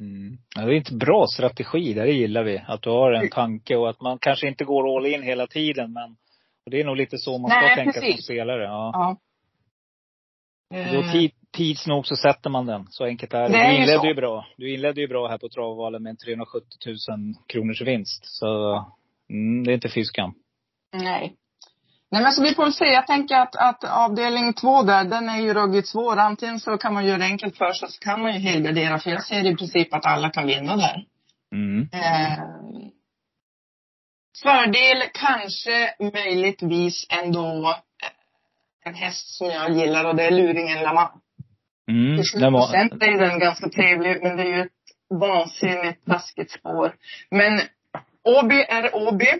Mm. Det är inte bra strategi, det gillar vi. Att du har en tanke och att man kanske inte går all in hela tiden men det är nog lite så man ska Nej, tänka som precis. spelare. Ja. Ja. Då tid, tids nog så sätter man den. Så enkelt är det. Det är Du inledde ju bra. Du inledde ju bra här på travvalen med en 370 000 kronors vinst. Så mm, det är inte fy skam. Nej. Nej men så vi får se. Jag tänker att, att avdelning två där, den är ju ruggigt svår. Antingen så kan man göra det enkelt för sig, så kan man ju helgardera. För jag ser i princip att alla kan vinna där. Mm. Eh, fördel kanske möjligtvis ändå eh, en häst som jag gillar och det är luringen Lama. Mm. Den 7 var, procent är den ganska trevlig, men det är ju ett vansinnigt taskigt spår. Men Åby är Åby.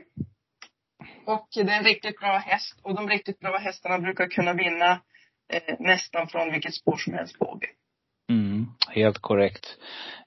Och det är en riktigt bra häst. Och de riktigt bra hästarna brukar kunna vinna eh, nästan från vilket spår som helst på Åby. mm, helt korrekt.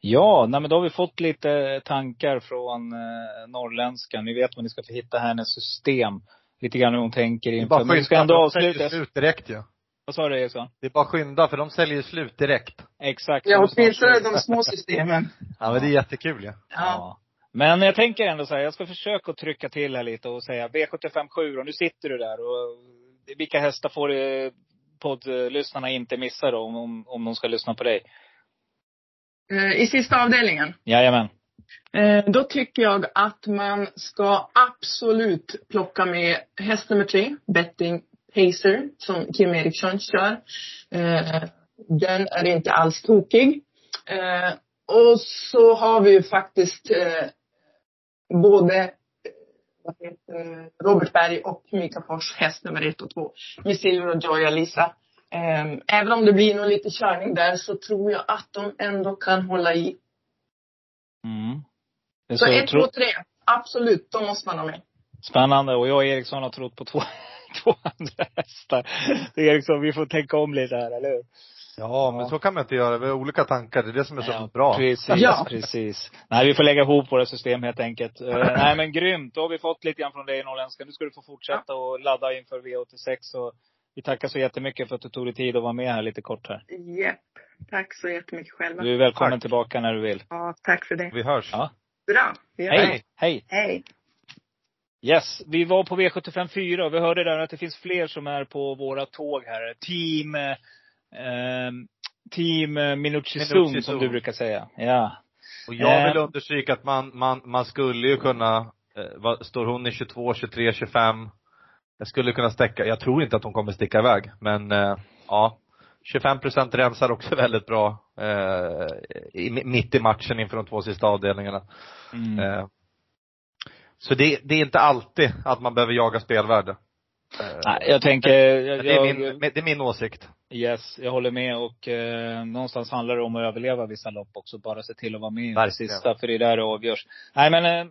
Ja, nej, men då har vi fått lite tankar från eh, norrländskan. Ni vet vad ni ska få hitta hennes system. Lite grann hur hon tänker inför. bara Men vi ska skynda, ändå avsluta. slut direkt ju. Vad sa du Eriksson? Det är bara skynda för de säljer slut direkt. Exakt. Ja, åtminstone de små systemen. Ja men det är jättekul ju. Ja. Men jag tänker ändå så här, jag ska försöka trycka till här lite och säga V75 7 och nu sitter du där och vilka hästar får eh, poddlyssnarna inte missa då om, om, om de ska lyssna på dig? Eh, I sista avdelningen. Jajamän. Eh, då tycker jag att man ska absolut plocka med häst nummer tre, Betting Pacer, som Kim Eriksson kör. Den är inte alls tokig. Och så har vi ju faktiskt både Robert Berg och Mika Fors, häst nummer ett och två, med Silver och Joya Lisa. Eh, även om det blir nog lite körning där så tror jag att de ändå kan hålla i. Mm. Så så ett, två, tre. Absolut, de måste man ha med. Spännande. Och jag och Eriksson har trott på två, två andra hästar. Så Eriksson, vi får tänka om lite här, eller hur? Ja, men Ja. så kan man inte göra. Vi har olika tankar. Det är det som är så Ja, bra. Precis, Ja. precis. Nej, vi får lägga ihop våra system helt enkelt. Uh, nej men grymt. Då har vi fått lite grann från dig norrländska. Nu ska du få fortsätta och ladda inför V86. Och vi tackar så jättemycket för att du tog dig tid att vara med här lite kort här. Japp. Tack så jättemycket själva. Du är välkommen Tack. tillbaka när du vill. Ja, tack för det. Vi hörs. Ja. Bra. Vi Hej! Hej! Hej. Yes, vi var på V75 4 och vi hörde där att det finns fler som är på våra tåg här. Team, eh, team eh, Minucci Zoom Minucci som du brukar säga. Ja. Och jag vill Eh. understryka att man, man, man skulle ju kunna, eh, vad, står hon i 22, 23, 25? Jag skulle kunna stäcka, jag tror inte att hon kommer sticka iväg, men eh, ja. 25 procent rensar också väldigt bra eh, i, mitt i matchen inför de två sista avdelningarna. Mm. Eh, så det, det är inte alltid att man behöver jaga spelvärde. Eh, Nej, jag tänker, jag, det, är min, det är min åsikt. Yes, jag håller med och eh, någonstans handlar det om att överleva vissa lopp också. Bara se till att vara med i det sista, för det är där det avgörs. Nej men, eh,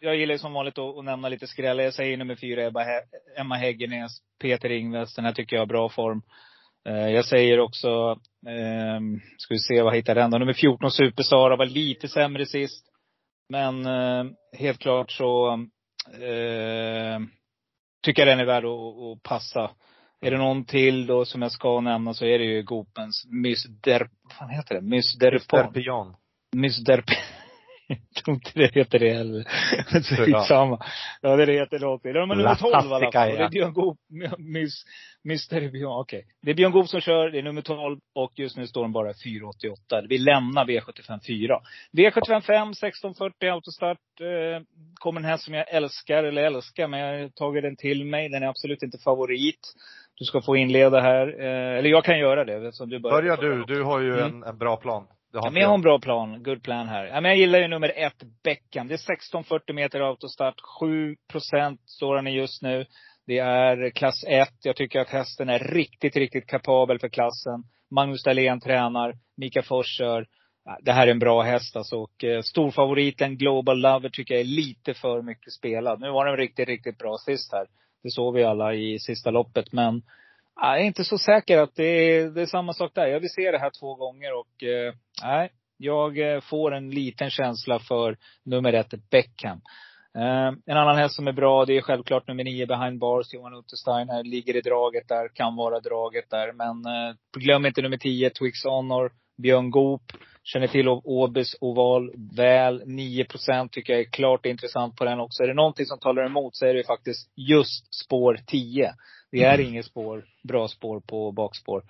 jag gillar som vanligt att, att nämna lite skrällar. Jag säger nummer fyra, Ebba He- Emma Häggenäs, Peter Ingves. Den här tycker jag har bra form. Eh, jag säger också, eh, ska vi se vad hittar den då? Nummer 14, Super-Sara, var lite sämre sist. Men eh, helt klart så eh, tycker jag den är värd att, att passa. Är det någon till då som jag ska nämna så är det ju Gopens Miss Der... Vad fan heter det? Miss Derpon. Derpion. Miss Derp... Jag tror inte det heter det heller. Skitsamma. Ja, det heter. Det är nummer La 12 i alla fall. Det är Björn Goop, Miss, Mr Björn, okej. Det är Björn Goop som kör, det är nummer 12 och just nu står den bara 4,88. Vi lämnar V75 4. V75 5, 1640 autostart. Eh, kommer den här som jag älskar, eller älskar, men jag har tagit den till mig. Den är absolut inte favorit. Du ska få inleda här. Eh, eller jag kan göra det eftersom du börjar. Börja du, du har ju Mm. en, en bra plan. Ja, men jag har en bra plan. Good plan här. Ja, men jag gillar ju nummer ett, Beckham. Det är 1640 meter autostart. 7 procent står han i just nu. Det är klass 1. Jag tycker att hästen är riktigt, riktigt kapabel för klassen. Magnus Dahlén tränar. Mika Fors kör. Det här är en bra häst alltså. Och eh, storfavoriten Global Lover tycker jag är lite för mycket spelad. Nu var den riktigt, riktigt bra sist här. Det såg vi alla i sista loppet. Men äh, jag är inte så säker att det är, det är samma sak där. Jag vill se det här två gånger och eh, nej, jag eh, får en liten känsla för nummer ett, Beckham. Eh, en annan häst som är bra, det är självklart nummer nio, Behind Bars, Johan Untersteiner. Ligger i draget där, kan vara draget där. Men eh, glöm inte nummer tio, Twix Honor, Björn Goop. Känner till Åbys oval väl. 9 procent tycker jag är klart intressant på den också. Är det någonting som talar emot så är det faktiskt just spår 10. Det är inget spår, bra spår på bakspår.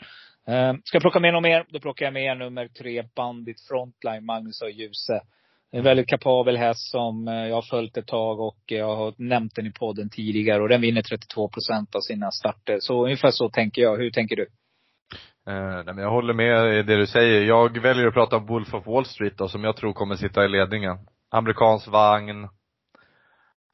Eh, ska jag plocka med något mer, då plockar jag med nummer tre, Bandit Frontline, Magnus och Djuse. En väldigt kapabel häst som eh, jag har följt ett tag och jag har nämnt den i podden tidigare. Och den vinner 32 procent av sina starter. Så ungefär så tänker jag. Hur tänker du? Eh, nej, men jag håller med i det du säger. Jag väljer att prata om Wolf of Wall Street då, som jag tror kommer sitta i ledningen. Amerikansk vagn.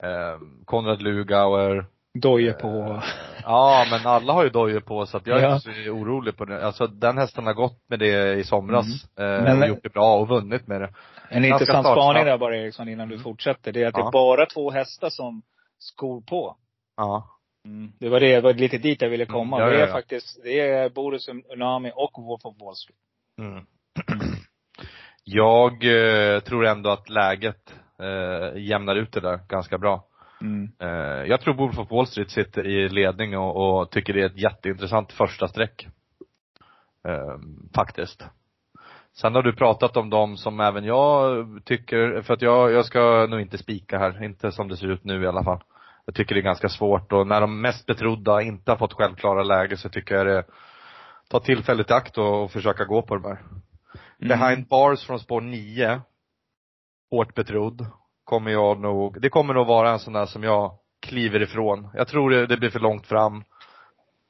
Eh, Konrad Lugauer. Doje på. Ja, men alla har ju dojor på så att jag är Ja. inte så orolig på det. Alltså den hästen har gått med det i somras. Eh, Men- och gjort det bra och vunnit med det. En Ganska intressant spaning där bara Eriksson innan du fortsätter. Det är att det Ja. är bara två hästar som skor på. Ja. Mm. Det var det, det var lite dit jag ville komma. Mm, ja, det är ja, ja. faktiskt, det är Boris Unami och Wolf of Wall Street. Mm. Jag eh, tror ändå att läget eh, jämnar ut det där ganska bra. Mm. Eh, jag tror Wolf of Wall Street sitter i ledning och, och tycker det är ett jätteintressant första streck. Eh, faktiskt. Sen har du pratat om dem som även jag tycker, för att jag, jag ska nog inte spika här, inte som det ser ut nu i alla fall. Jag tycker det är ganska svårt och när de mest betrodda inte har fått självklara läge så tycker jag det, ta tillfället i akt och, och försöka gå på de här. Mm. Behind bars från spår 9 hårt betrodd, kommer jag nog, det kommer nog vara en sån där som jag kliver ifrån. Jag tror det, det blir för långt fram.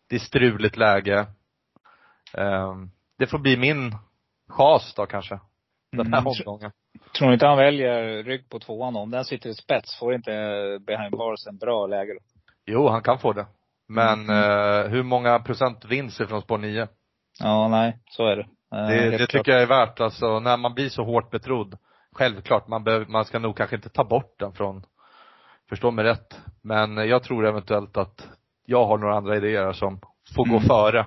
Det är struligt läge. Ehm, det får bli min chas då kanske. Den här Mm. omgången. Tror ni inte han väljer rygg på tvåan? Om den sitter i spets, får inte behind bars en bra läge då? Jo, han kan få det. Men Mm. eh, hur många procent vinst ifrån spår 9? Ja, nej, så är det. Eh, Det, det tycker jag är värt, alltså när man blir så hårt betrodd. Självklart, man, behöver, man ska nog kanske inte ta bort den från, förstå mig rätt. Men jag tror eventuellt att jag har några andra idéer som får gå Mm. före.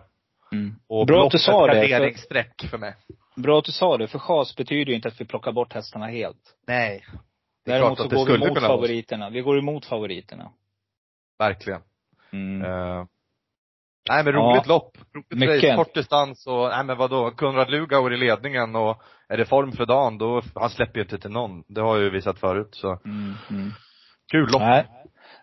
Mm. Och Bra att du sa det. För, garderingsstreck för mig. Bra att du sa det, för chas betyder ju inte att vi plockar bort hästarna helt. Nej. Det är Däremot klart så att det går vi emot favoriterna. Vi går emot favoriterna. Verkligen. Mm. Eh, nej men roligt Ja. lopp. Roligt Mycket. race, kort distans och, nej men vadå, Konrad Lugauer i ledningen och är det form för dagen då, han släpper ju inte till någon. Det har jag ju visat förut så. Mm. Mm. Kul lopp. Nej.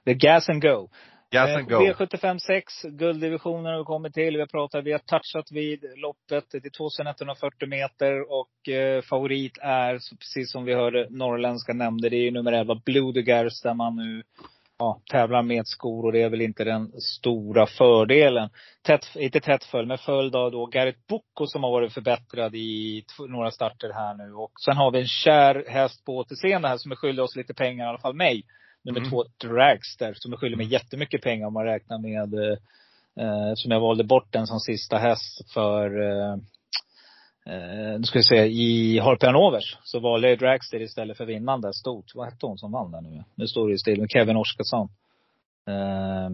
Är gas and go. Gas Eh, and go. V75 6, gulddivisionen har vi kommit till. Vi har pratat, vi har touchat vid loppet. Det är 2140 meter och eh, favorit är, precis som vi hörde norrländska nämnde, det är ju nummer 11 Blue de Gers där man nu ja, tävlar med skor och det är väl inte den stora fördelen. Tätt, inte tätt följd, men följd av då Garrett Bocco som har varit förbättrad i några starter här nu. Och sen har vi en kär häst på återseende här som är skyldig oss lite pengar, i alla fall mig. Nummer Mm. två, Dragster, som är skyldig mig jättemycket pengar om man räknar med, eh, eh, som jag valde bort den som sista häst för, eh, eh, nu ska vi se, i Harpe Hanovers. Så valde jag Dragster istället för vinnande stort. Vad hette hon som vann där nu? Nu står det ju still med Kevin Oskarsson. Eh,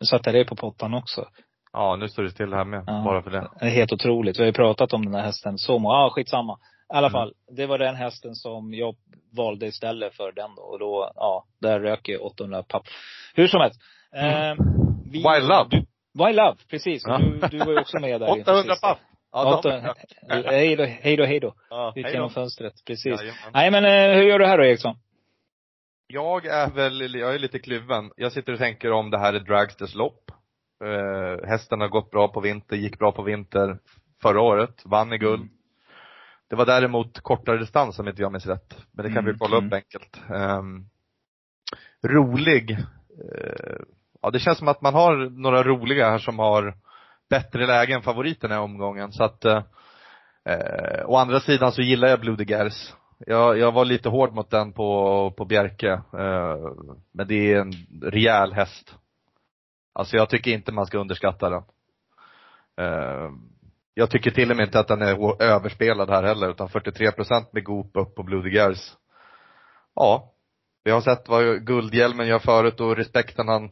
nu satte jag det på pottan också. Ja, nu står det still här med, Ja. bara för det. Det är helt otroligt. Vi har ju pratat om den här hästen så många, ja skitsamma. I alla Mm. fall, det var den hästen som jag valde istället för den då. Och då, ja, där rök ju 800 papp. Hur som helst. Eh, vi, Wild Love. Du, Wild Love, precis. Ja. Du, du var ju också med där. inför 800 sista. papp! Ja, de- 800 Hej då, hej då, hej då. Ja, Ut genom fönstret, precis. Jajamän. Nej men eh, hur gör du här då Eriksson? Jag är väl, jag är lite kluven. Jag sitter och tänker om det här är Dragsters lopp. Uh, hästen har gått bra på vinter, gick bra på vinter förra året, vann i guld. Mm. Det var däremot kortare distans om inte jag minns rätt. Men det kan Mm, vi kolla upp mm. enkelt. Ehm, rolig. eh, ja det känns som att man har några roliga här som har bättre läge än favoriten i omgången. Så att, eh, eh, å andra sidan så gillar jag Blue Gers. Jag, jag var lite hård mot den på, på Bjerke. Eh, men det är en rejäl häst. Alltså jag tycker inte man ska underskatta den. Jag tycker till och med inte att den är överspelad här heller, utan 43 procent med Goop upp på Blue de Ja. Vi har sett vad Guldhjälmen gör förut och respekten han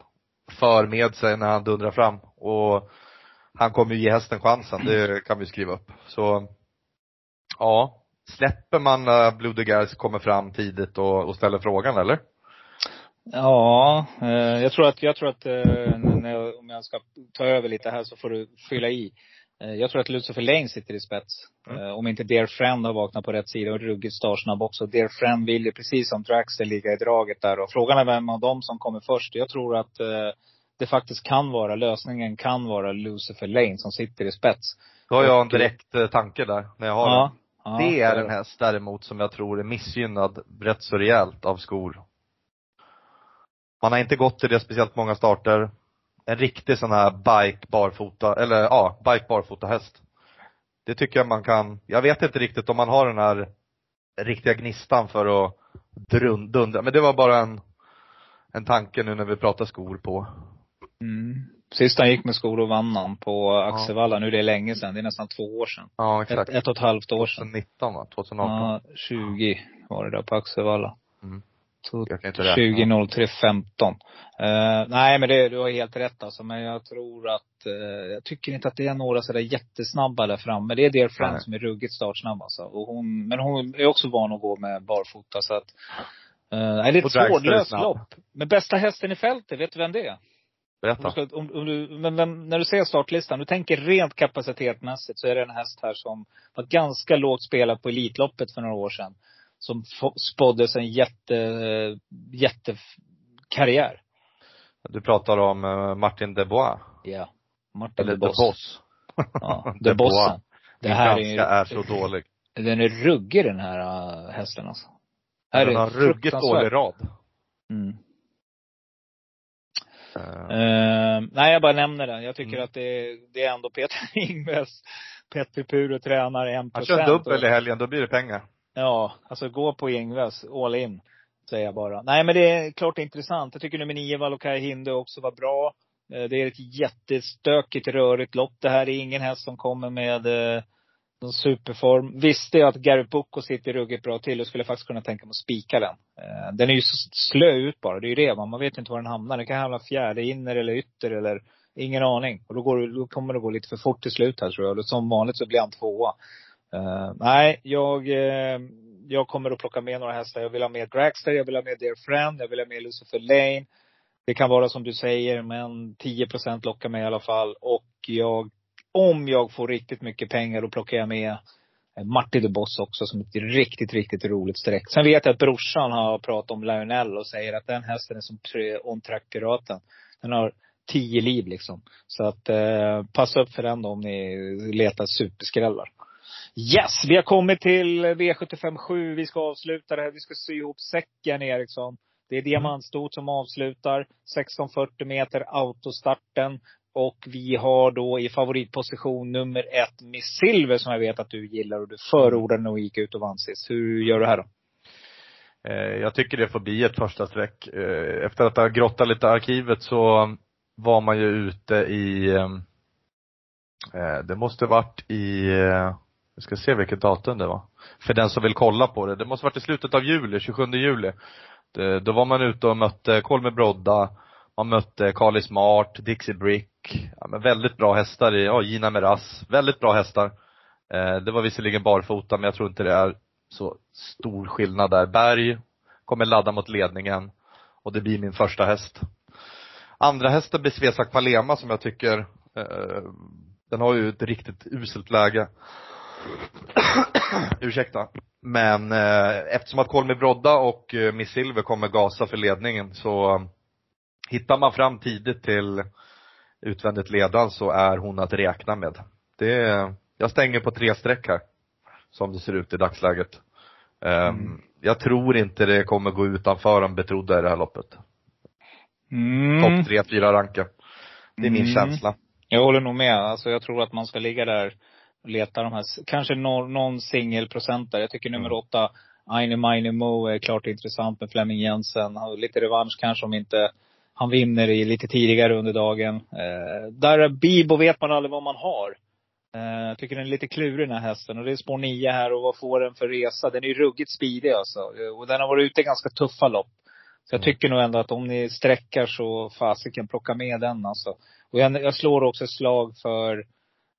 för med sig när han dundrar fram. Och han kommer ju ge hästen chansen, det kan vi skriva upp. Så, ja. Släpper man eh, när Blue de Gers kommer fram tidigt och, och ställer frågan eller? Ja, eh, jag tror att, jag tror att, eh, när jag, om jag ska ta över lite här så får du fylla i. Eh, jag tror att Lucifer Lane sitter i spets. Mm. Eh, om inte Dear Friend har vaknat på rätt sida och ruggigt startsnabb också. Dear Friend vill ju precis som Draxter ligga i draget där och frågan är vem av dem som kommer först. Jag tror att eh, det faktiskt kan vara, lösningen kan vara Lucifer Lane som sitter i spets. Då har jag en direkt tanke där, när jag har den. Ja. ja Det är så en häst däremot som jag tror är missgynnad rätt så rejält av skor. Man har inte gått till det speciellt många starter. En riktig sån här bike barfota, eller ja, bike barfota häst. Det tycker jag man kan, jag vet inte riktigt om man har den här riktiga gnistan för att drun- dundra, men det var bara en, en tanke nu när vi pratar skor på. Mm. Sist han gick med skor och vann han på Axevalla. Nu är det länge sedan. Det är nästan två år sedan. Ja, Ett, exakt. ett och ett halvt år sedan. 2019 va? 2018? Ja, 20 var det där på Axevalla. Mm. Så Jag kan inte räkna. 20 03 15. Eh, nej men det, du har helt rätt alltså. Men jag tror att, eh, jag tycker inte att det är några sådär jättesnabba där framme. Det är Dear Friend Nej. som är ruggigt startsnabb alltså. Och hon, men hon är också van att gå med barfota så att, eh, nej, det är ett svårlöst lopp. Men bästa hästen i fältet, vet du vem det är? Om Berätta. du ska, om, om du, men vem, när du ser startlistan, du tänker rent kapacitetmässigt så är det en häst här som var ganska lågt spelad på Elitloppet för några år sedan. Som spåddes en jätte, jättekarriär. Du pratar om eh, Martin Debois. Ja. Martin Eller de The Boss. Boss. Ja, The The Bossen. Det här är ju, är så dålig. Den är ruggig den här uh, hästen alltså. Här Den har ruggigt dålig rad. Mm. Eh, Eh, nej, jag bara nämner den. Jag tycker Mm. att det, det är ändå Peter Ingves. Petter Puro tränar en Han kör procent. dubbel i helgen, då blir det pengar. Ja, alltså gå på Ingves, all in. Säger jag bara. Nej men det är klart intressant. Jag tycker nummer nio, Valokai Hinde också var bra. Eh, det är ett jättestökigt, rörigt lopp. Det här är ingen häst som kommer med eh, någon superform. Visste jag att Gary Bucco sitter ruggigt bra till och skulle faktiskt kunna tänka mig att spika den. Eh, den är ju så slö ut bara. Det är ju det. Man vet ju inte var den hamnar. Den kan hamna fjärde, inner eller ytter eller ingen aning. Och då, går, då kommer det gå lite för fort till slut här tror jag. Och Som vanligt så blir han tvåa. Uh, nej, jag, uh, jag kommer att plocka med några hästar. Jag vill ha med Dragster, jag vill ha med Dear Friend, jag vill ha med Lucifer Lane. Det kan vara som du säger, men 10% lockar mig i alla fall. Och jag, om jag får riktigt mycket pengar, då plockar jag med eh, Martin de Boss också som ett riktigt, riktigt roligt streck. Sen vet jag att brorsan har pratat om Lionel och säger att den hästen är som On Track Piraten. Den har tio liv liksom. Så att eh, passa upp för den då om ni letar superskrällar. Yes, vi har kommit till V75 7. Vi ska avsluta det här. Vi ska sy ihop säcken Eriksson. Det är diamantstot som avslutar. 1640 meter autostarten. Och vi har då i favoritposition nummer ett Miss Silver som jag vet att du gillar och du förordade när hon gick ut och vann sist. Hur gör du här då? Eh, jag tycker det får bli ett första streck. Eh, efter att ha grottat lite i arkivet så var man ju ute i, eh, det måste varit i, vi ska se vilket datum det var. För den som vill kolla på det. Det måste varit i slutet av juli, 27 juli. Det, då var man ute och mötte Kolme Brodda, man mötte Carly Smart, Dixie Brick, ja, men väldigt bra hästar i, ja Gina Meras, väldigt bra hästar. Eh, det var visserligen barfota men jag tror inte det är så stor skillnad där. Berg kommer ladda mot ledningen och det blir min första häst. Andra hästen blir Svesak Palema som jag tycker, eh, den har ju ett riktigt uselt läge. Ursäkta. Men eh, eftersom att Kolmi Brodda och eh, Miss Silver kommer gasa för ledningen så eh, hittar man fram tidigt till utvändigt ledan så är hon att räkna med. Det, jag stänger på tre streck här. Som det ser ut i dagsläget. Um, Jag tror inte det kommer gå utanför de betrodda i det här loppet. Mm. Topp tre, fyra ranken. Det är min Mm. känsla. Jag håller nog med. Alltså jag tror att man ska ligga där leta de här, kanske någon, någon singelprocentare. Jag tycker nummer Mm. åtta, Aine Mine Mo är klart intressant med Flemming Jensen. Har lite revansch kanske om inte han vinner i lite tidigare under dagen. Eh, där Bibo vet man aldrig vad man har. Eh, jag tycker den är lite klurig den här hästen. Och det är spår nio här och vad får den för resa? Den är ju ruggigt speedig alltså. Eh, Och den har varit ute i ganska tuffa lopp. Så jag Mm. tycker nog ändå att om ni sträckar så fasiken plocka med den alltså. Och jag, jag slår också ett slag för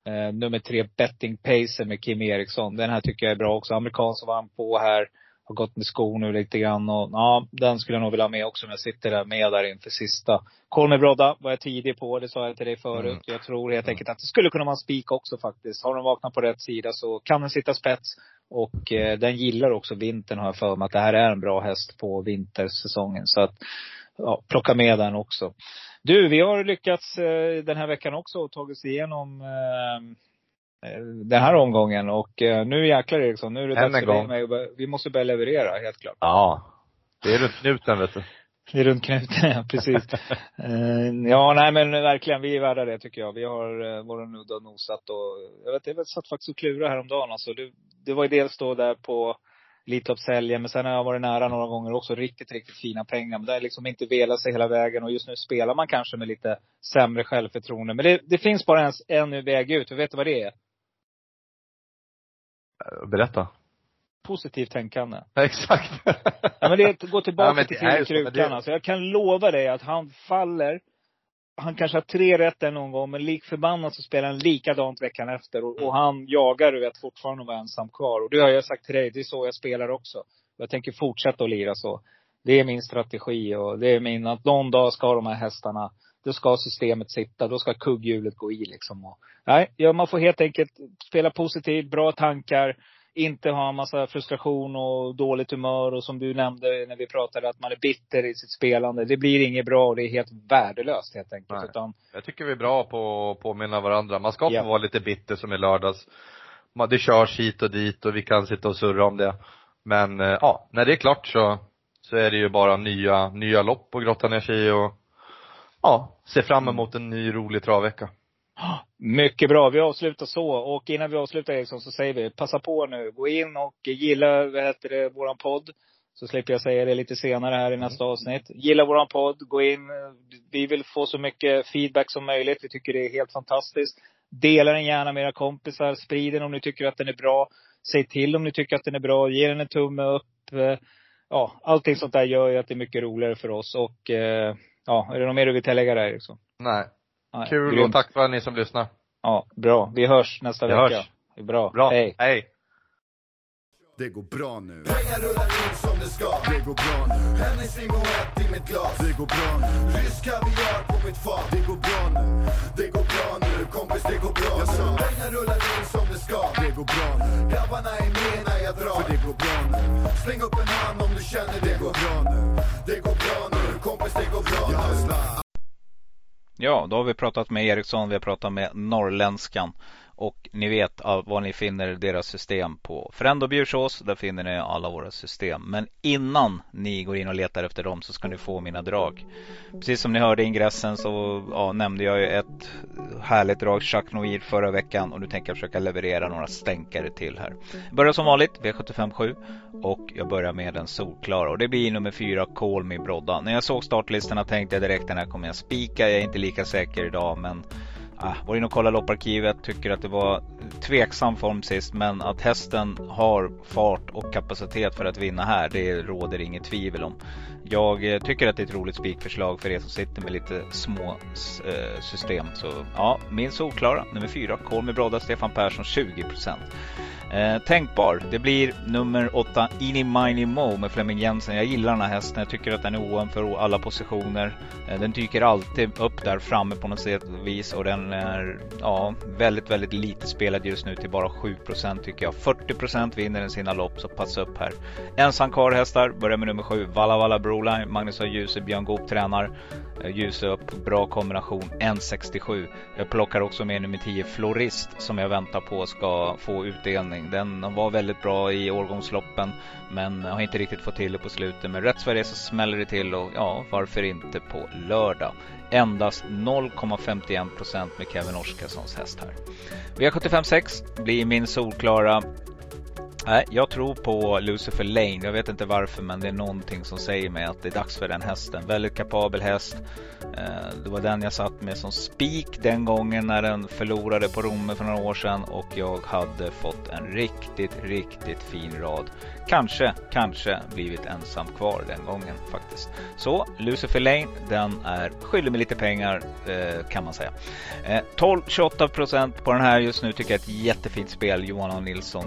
eh, nummer tre, Betting Pacer med Kim Eriksson. Den här tycker jag är bra också. Amerikan som vann på här. Har gått med skor nu lite grann och ja, den skulle jag nog vilja ha med också om jag sitter där med där inför sista. Kolme Brodda var jag tidig på, det sa jag till dig förut. Mm. Jag tror helt enkelt att det skulle kunna vara en spik också faktiskt. Har den vaknat på rätt sida så kan den sitta spets. Och eh, den gillar också vintern har jag för mig att det här är en bra häst på vintersäsongen. Så att, ja, plocka med den också. Du, vi har lyckats eh, den här veckan också och tagit oss igenom eh, eh, den här omgången. Och eh, nu jäklar Eriksson, nu är det dags för dig mig börja- Vi måste börja leverera, helt klart. Ja. Det är runt knuten vet du. Det är runt knuten, ja precis. Eh, ja, nej men verkligen, vi är värda det tycker jag. Vi har eh, våra nudda och nosat och jag vet, jag satt faktiskt och klurade häromdagen alltså. Det, det var ju dels då där på Elitloppshelgen, men sen har jag varit nära några gånger också. Riktigt, riktigt fina pengar. Men det har liksom inte velat sig hela vägen och just nu spelar man kanske med lite sämre självförtroende. Men det, det finns bara en, en väg ut. Och vet du vad det är? Berätta. Positivt tänkande. Exakt. Ja men det är att gå tillbaka Ja, till Krukan. Alltså, jag kan lova dig att han faller. Han kanske har tre rätt där någon gång, men lik förbannat så spelar han likadant veckan efter. Och, och han jagar, du vet, fortfarande att vara ensam kvar. Och det har jag sagt till dig, det är så jag spelar också. Jag tänker fortsätta att lira så. Det är min strategi och det är min, att någon dag ska de här hästarna, då ska systemet sitta, då ska kugghjulet gå i liksom. Och, nej, ja, man får helt enkelt spela positivt, bra tankar inte ha en massa frustration och dåligt humör och som du nämnde när vi pratade att man är bitter i sitt spelande. Det blir inget bra och det är helt värdelöst helt enkelt. Nej. Utan, Jag tycker vi är bra på att påminna varandra. Man ska få Ja. vara lite bitter som i lördags. det körs hit och dit och vi kan sitta och surra om det. Men eh, ja, när det är klart så, så är det ju bara nya, nya lopp att grotta ner sig i och ja, se fram emot en ny rolig travvecka. Mycket bra. Vi avslutar så. Och innan vi avslutar Eriksson så säger vi, passa på nu. Gå in och gilla, vad heter det, våran podd. Så slipper jag säga det lite senare här i nästa avsnitt. Gilla våran podd. Gå in. Vi vill få så mycket feedback som möjligt. Vi tycker det är helt fantastiskt. Dela den gärna med era kompisar. Sprid den om ni tycker att den är bra. Säg till om ni tycker att den är bra. Ge den en tumme upp. Ja, allting sånt där gör ju att det är mycket roligare för oss. Och eh, ja, är det något mer du vill tillägga där Eriksson? Nej, Nej, kul grymt. och tack för att ni som lyssnar. Ja, bra. Vi hörs nästa Vi vecka. hörs. Det är bra. Bra, Hej. hej. Det går bra nu. Pengar rullar in som det ska. Det går bra nu. Hennes limoett i mitt glas. Det går bra nu. Rysk kaviar på mitt fat. Det går bra nu. Det går bra nu. Kompis, det går bra nu. Pengar rullar in som det ska. Det går bra nu. Grabbarna är med när jag drar. För det går bra nu. Släng upp en hand om du känner det går bra nu. Det går bra nu. Kompis, det går bra nu. Ja, då har vi pratat med Eriksson, vi har pratat med Norrländskan. Och ni vet var ni finner deras system på Frendo Bjursås. Där finner ni alla våra system. Men innan ni går in och letar efter dem så ska ni få mina drag. Precis som ni hörde i ingressen så ja, nämnde jag ju ett härligt drag, Jacques Noir, förra veckan. Och nu tänker jag försöka leverera några stänkare till här. Jag börjar som vanligt, V757. Och jag börjar med den solklara. Och det blir nummer fyra, Call Me Brodda. När jag såg startlistorna tänkte jag direkt den här kommer jag spika. Jag är inte lika säker idag men Ah, var inne och kollade lopparkivet, tycker att det var tveksam form sist men att hästen har fart och kapacitet för att vinna här, det råder inget tvivel om. Jag eh, tycker att det är ett roligt spikförslag för er som sitter med lite små eh, system. Så ja, min solklara, nummer fyra, Kol med Brodda, Stefan Persson 20%. Eh, tänkbar. Det blir nummer åtta Ini Mini Mo med Flemming Jensen. Jag gillar den här hästen. Jag tycker att den är oen för alla positioner. Eh, den dyker alltid upp där framme på något sätt vis och den är ja, väldigt, väldigt lite spelad just nu till bara 7% tycker jag. 40% vinner den sina lopp så passa upp här. Ensam kvar hästar. Börjar med nummer sju, Valla Valla Bro. Magnus har Djuse, Björn Goop tränar. Eh, Djuse upp, bra kombination. 1,67. Jag plockar också med nummer 10 Florist som jag väntar på ska få utdelning. Den var väldigt bra i årgångsloppen men har inte riktigt fått till det på slutet. Men rätt Sverige så smäller det till och ja, varför inte på lördag. Endast 0,51% med Kevin Oskarssons häst här. V75 blir min solklara Nej, jag tror på Lucifer Lane. Jag vet inte varför men det är någonting som säger mig att det är dags för den hästen. Väldigt kapabel häst. Eh, det var den jag satt med som spik den gången när den förlorade på Romme för några år sedan och jag hade fått en riktigt, riktigt fin rad. Kanske, kanske blivit ensam kvar den gången faktiskt. Så Lucifer Lane, den är skyldig mig lite pengar eh, kan man säga. Eh, 12-28% på den här just nu tycker jag är ett jättefint spel Johan A. Nilsson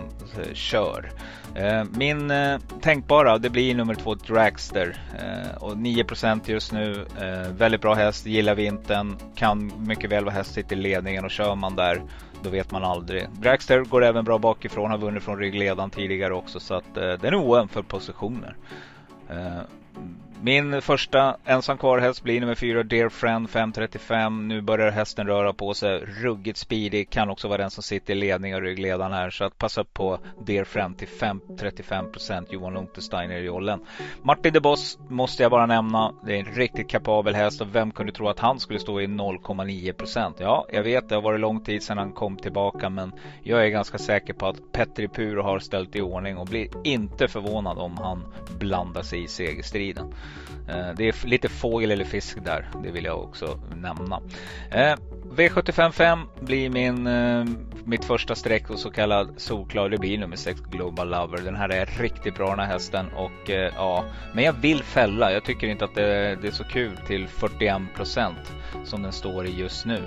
kör gör. Eh, min eh, tänkbara, det blir nummer två Dragster eh, och 9% just nu. Väldigt bra häst, gillar vintern, kan mycket väl vara häst sitter i ledningen och kör man där då vet man aldrig. Dragster går även bra bakifrån, har vunnit från ryggledan tidigare också så att den är oöm för positioner. Min första ensam kvar häst blir nummer 4, Dear Friend 535. Nu börjar hästen röra på sig. Ruggigt speedy. Kan också vara den som sitter i ledning och ryggledaren här. Så att passa upp på Dear Friend till 5-35% Johan Untersteiner i jollen. Martin de Boss måste jag bara nämna. Det är en riktigt kapabel häst och vem kunde tro att han skulle stå i 0,9%? Ja, jag vet det har varit lång tid sedan han kom tillbaka men jag är ganska säker på att Petri Puro har ställt i ordning och blir inte förvånad om han blandar sig i segerstriden. Eh, det är lite fågel eller fisk där, det vill jag också nämna. Eh, V755 blir min, eh, mitt första streck och så kallad solklar. Det blir nummer 6 Global Lover. Den här är riktigt bra den här hästen och ja, men jag vill fälla. Jag tycker inte att det, det är så kul till 41% som den står i just nu.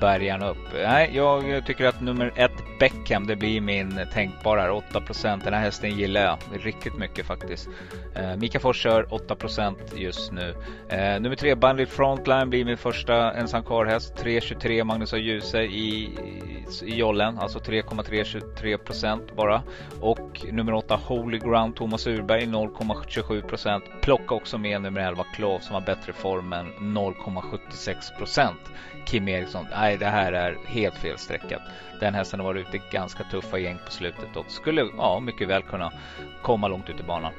Bergarna upp. Nej, jag tycker att nummer ett Beckham, det blir min tänkbara här. 8%. Den här hästen gillar jag riktigt mycket faktiskt. Eh, Mika Fors kör 8% just nu. Eh, nummer tre Bandit Frontline blir min första ensam kvar häst. 3.23 Magnus och Ljuse i, i, i jollen. Alltså 3,323% bara. Och nummer åtta Holy Ground Thomas Urberg 0,27 procent. Plocka också med nummer 11 Klov som har bättre form än 0,76 procent. Kim Eriksson, nej det här är helt fel sträckat. Den hästen har varit ute i ganska tuffa gäng på slutet och skulle ja, mycket väl kunna komma långt ut i banan.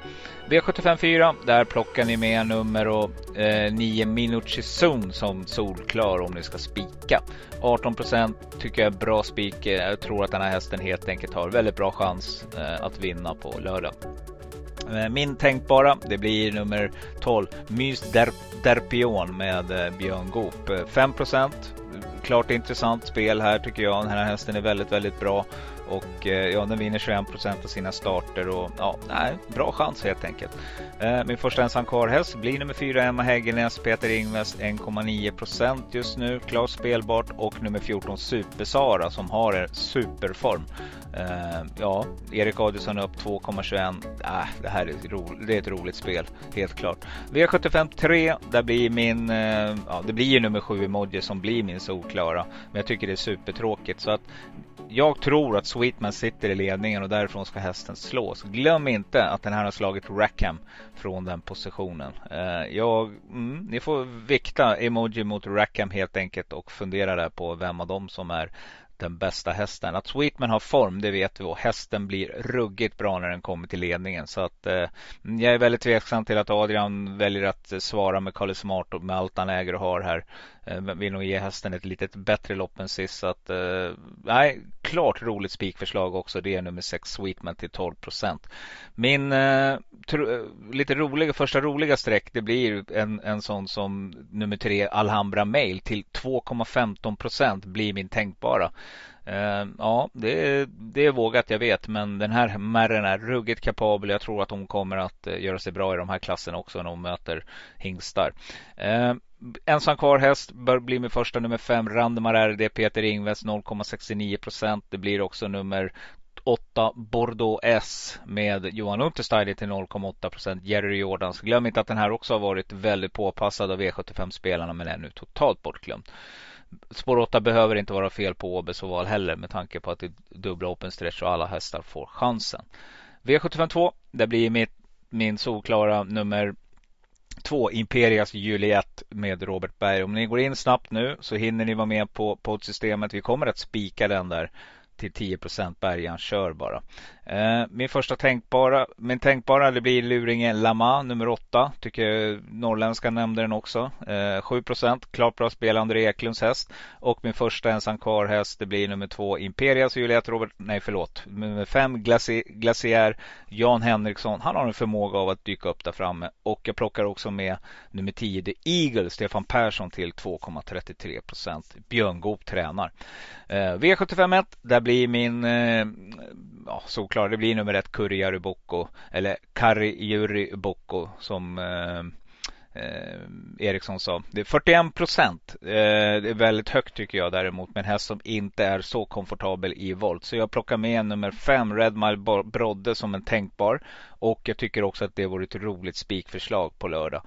V75 4, där plockar ni med nummer och, eh, 9 Minucci Zone som solklar om ni ska spika. 18% tycker jag är bra spik. Jag tror att den här hästen helt enkelt har väldigt bra chans eh, att vinna på lördag. Eh, min tänkbara, det blir nummer 12, Mys Der Derpion med eh, Björn Goop. Eh, 5 Klart intressant spel här tycker jag. Den här hästen är väldigt, väldigt bra. Och eh, ja, den vinner 21% av sina starter och ja, nej, bra chans helt enkelt. Eh, min första ensam kvar-häst blir nummer 4 Emma Häggenäs, Peter Ingves 1,9% just nu. Klart spelbart och nummer 14 Super-Sara som har en superform. Eh, ja, Erik Adielsson upp 2,21. Eh, äh, det här är, ro, det är ett roligt spel, helt klart. V75 3, där blir min, eh, ja det blir ju nummer 7 emoji som blir min solklara. Men jag tycker det är supertråkigt så att jag tror att Sweetman sitter i ledningen och därifrån ska hästen slås. Glöm inte att den här har slagit Rackham från den positionen. Eh, jag, mm, ni får vikta emoji mot Rackham helt enkelt och fundera där på vem av dem som är den bästa hästen. Att Sweetman har form, det vet vi och hästen blir ruggigt bra när den kommer till ledningen. Så att eh, jag är väldigt tveksam till att Adrian väljer att svara med Kalle Smart och med allt han äger och har här. Eh, vill nog ge hästen ett lite bättre lopp än sist. Så att, eh, nej, klart roligt spikförslag också. Det är nummer 6 Sweetman till 12 procent. Min eh, tro, eh, lite roliga, första roliga streck det blir en, en sån som nummer 3 Alhambra Mail till 2,15 procent blir min tänkbara. Eh, ja, det är, det är vågat jag vet men den här märren är ruggigt kapabel. Jag tror att hon kommer att göra sig bra i de här klasserna också när hon möter hingstar. Ensam kvar häst bör bli min första nummer 5 Randemar RD Peter Ingves 0,69 procent. Det blir också nummer 8 Bordeaux S med Johan Untersteiner till 0,8 procent. Jerry Jordans. Glöm inte att den här också har varit väldigt påpassad av e V75-spelarna men är nu totalt bortglömd. Spår 8 behöver inte vara fel på Åbes oval heller med tanke på att det är dubbla open stretch och alla hästar får chansen. V752, det blir mitt, min solklara nummer två Imperias Juliet med Robert Berg. Om ni går in snabbt nu så hinner ni vara med på poddsystemet. Vi kommer att spika den där till 10 Bergan kör bara. Eh, min första tänkbara, min tänkbara det blir Luringen Lama nummer 8. Tycker norrländska nämnde den också. Eh, 7 klart bra spel André Eklunds häst. Och min första ensam kvar häst det blir nummer 2 Imperias Juliet Robert, nej förlåt. Nummer 5 Glaciär Jan Henriksson. Han har en förmåga av att dyka upp där framme. Och jag plockar också med nummer 10 The Eagle Stefan Persson till 2,33 Björn Goop tränar. Eh, V751 där blir min ja, såklart, det blir nummer ett Curry Bocco eller Curry Jury Boko som eh, eh, Eriksson sa. Det är 41 procent. Eh, det är väldigt högt tycker jag däremot med en häst som inte är så komfortabel i volt. Så jag plockar med nummer 5 Red Mile Brodde som en tänkbar. Och jag tycker också att det vore ett roligt spikförslag på lördag.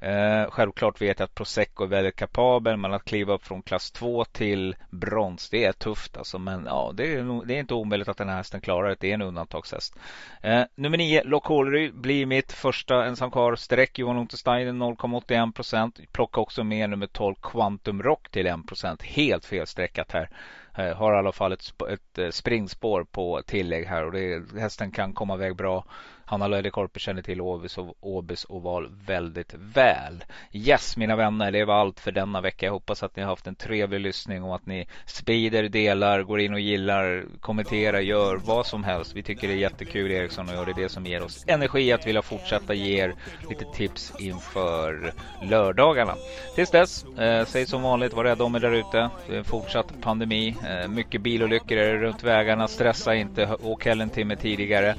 Eh, självklart vet jag att Prosecco är väldigt kapabel men att kliva upp från klass 2 till brons det är tufft alltså. Men ja, det är, det är inte omöjligt att den här hästen klarar det. Det är en undantagshäst. Eh, nummer 9, Lokolry blir mitt första ensam kvar. Streck Johan Untersteiner 0,81 procent. Plocka också med nummer 12 Quantum Rock till 1 procent. Helt felstreckat här. Eh, har i alla fall ett, ett eh, springspår på tillägg här och det, hästen kan komma iväg bra. Hanna Löjdekorpi känner till Åbys, Åbys oval väldigt väl. Yes mina vänner, det var allt för denna vecka. Jag hoppas att ni har haft en trevlig lyssning och att ni sprider, delar, går in och gillar, kommenterar, gör vad som helst. Vi tycker det är jättekul Eriksson och det är det som ger oss energi att vilja fortsätta ge er lite tips inför lördagarna. Tills dess, eh, säg som vanligt, var rädda om er där ute. Det är en fortsatt pandemi. Eh, mycket bilolyckor runt vägarna. Stressa inte, åk heller en timme tidigare.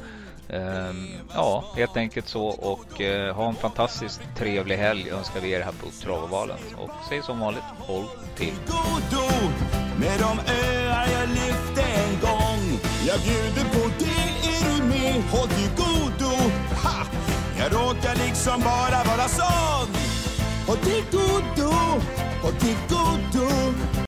Ehm, ja, helt enkelt så och eh, ha en fantastiskt trevlig helg önskar vi er här på Travovalen. Och säg som vanligt, håll till. Med de öar jag lyfte en gång. Jag bjuder på det, är du med? Håll till godo. Ha! Jag råkar liksom bara vara sån. Håll till godo, håll till godo.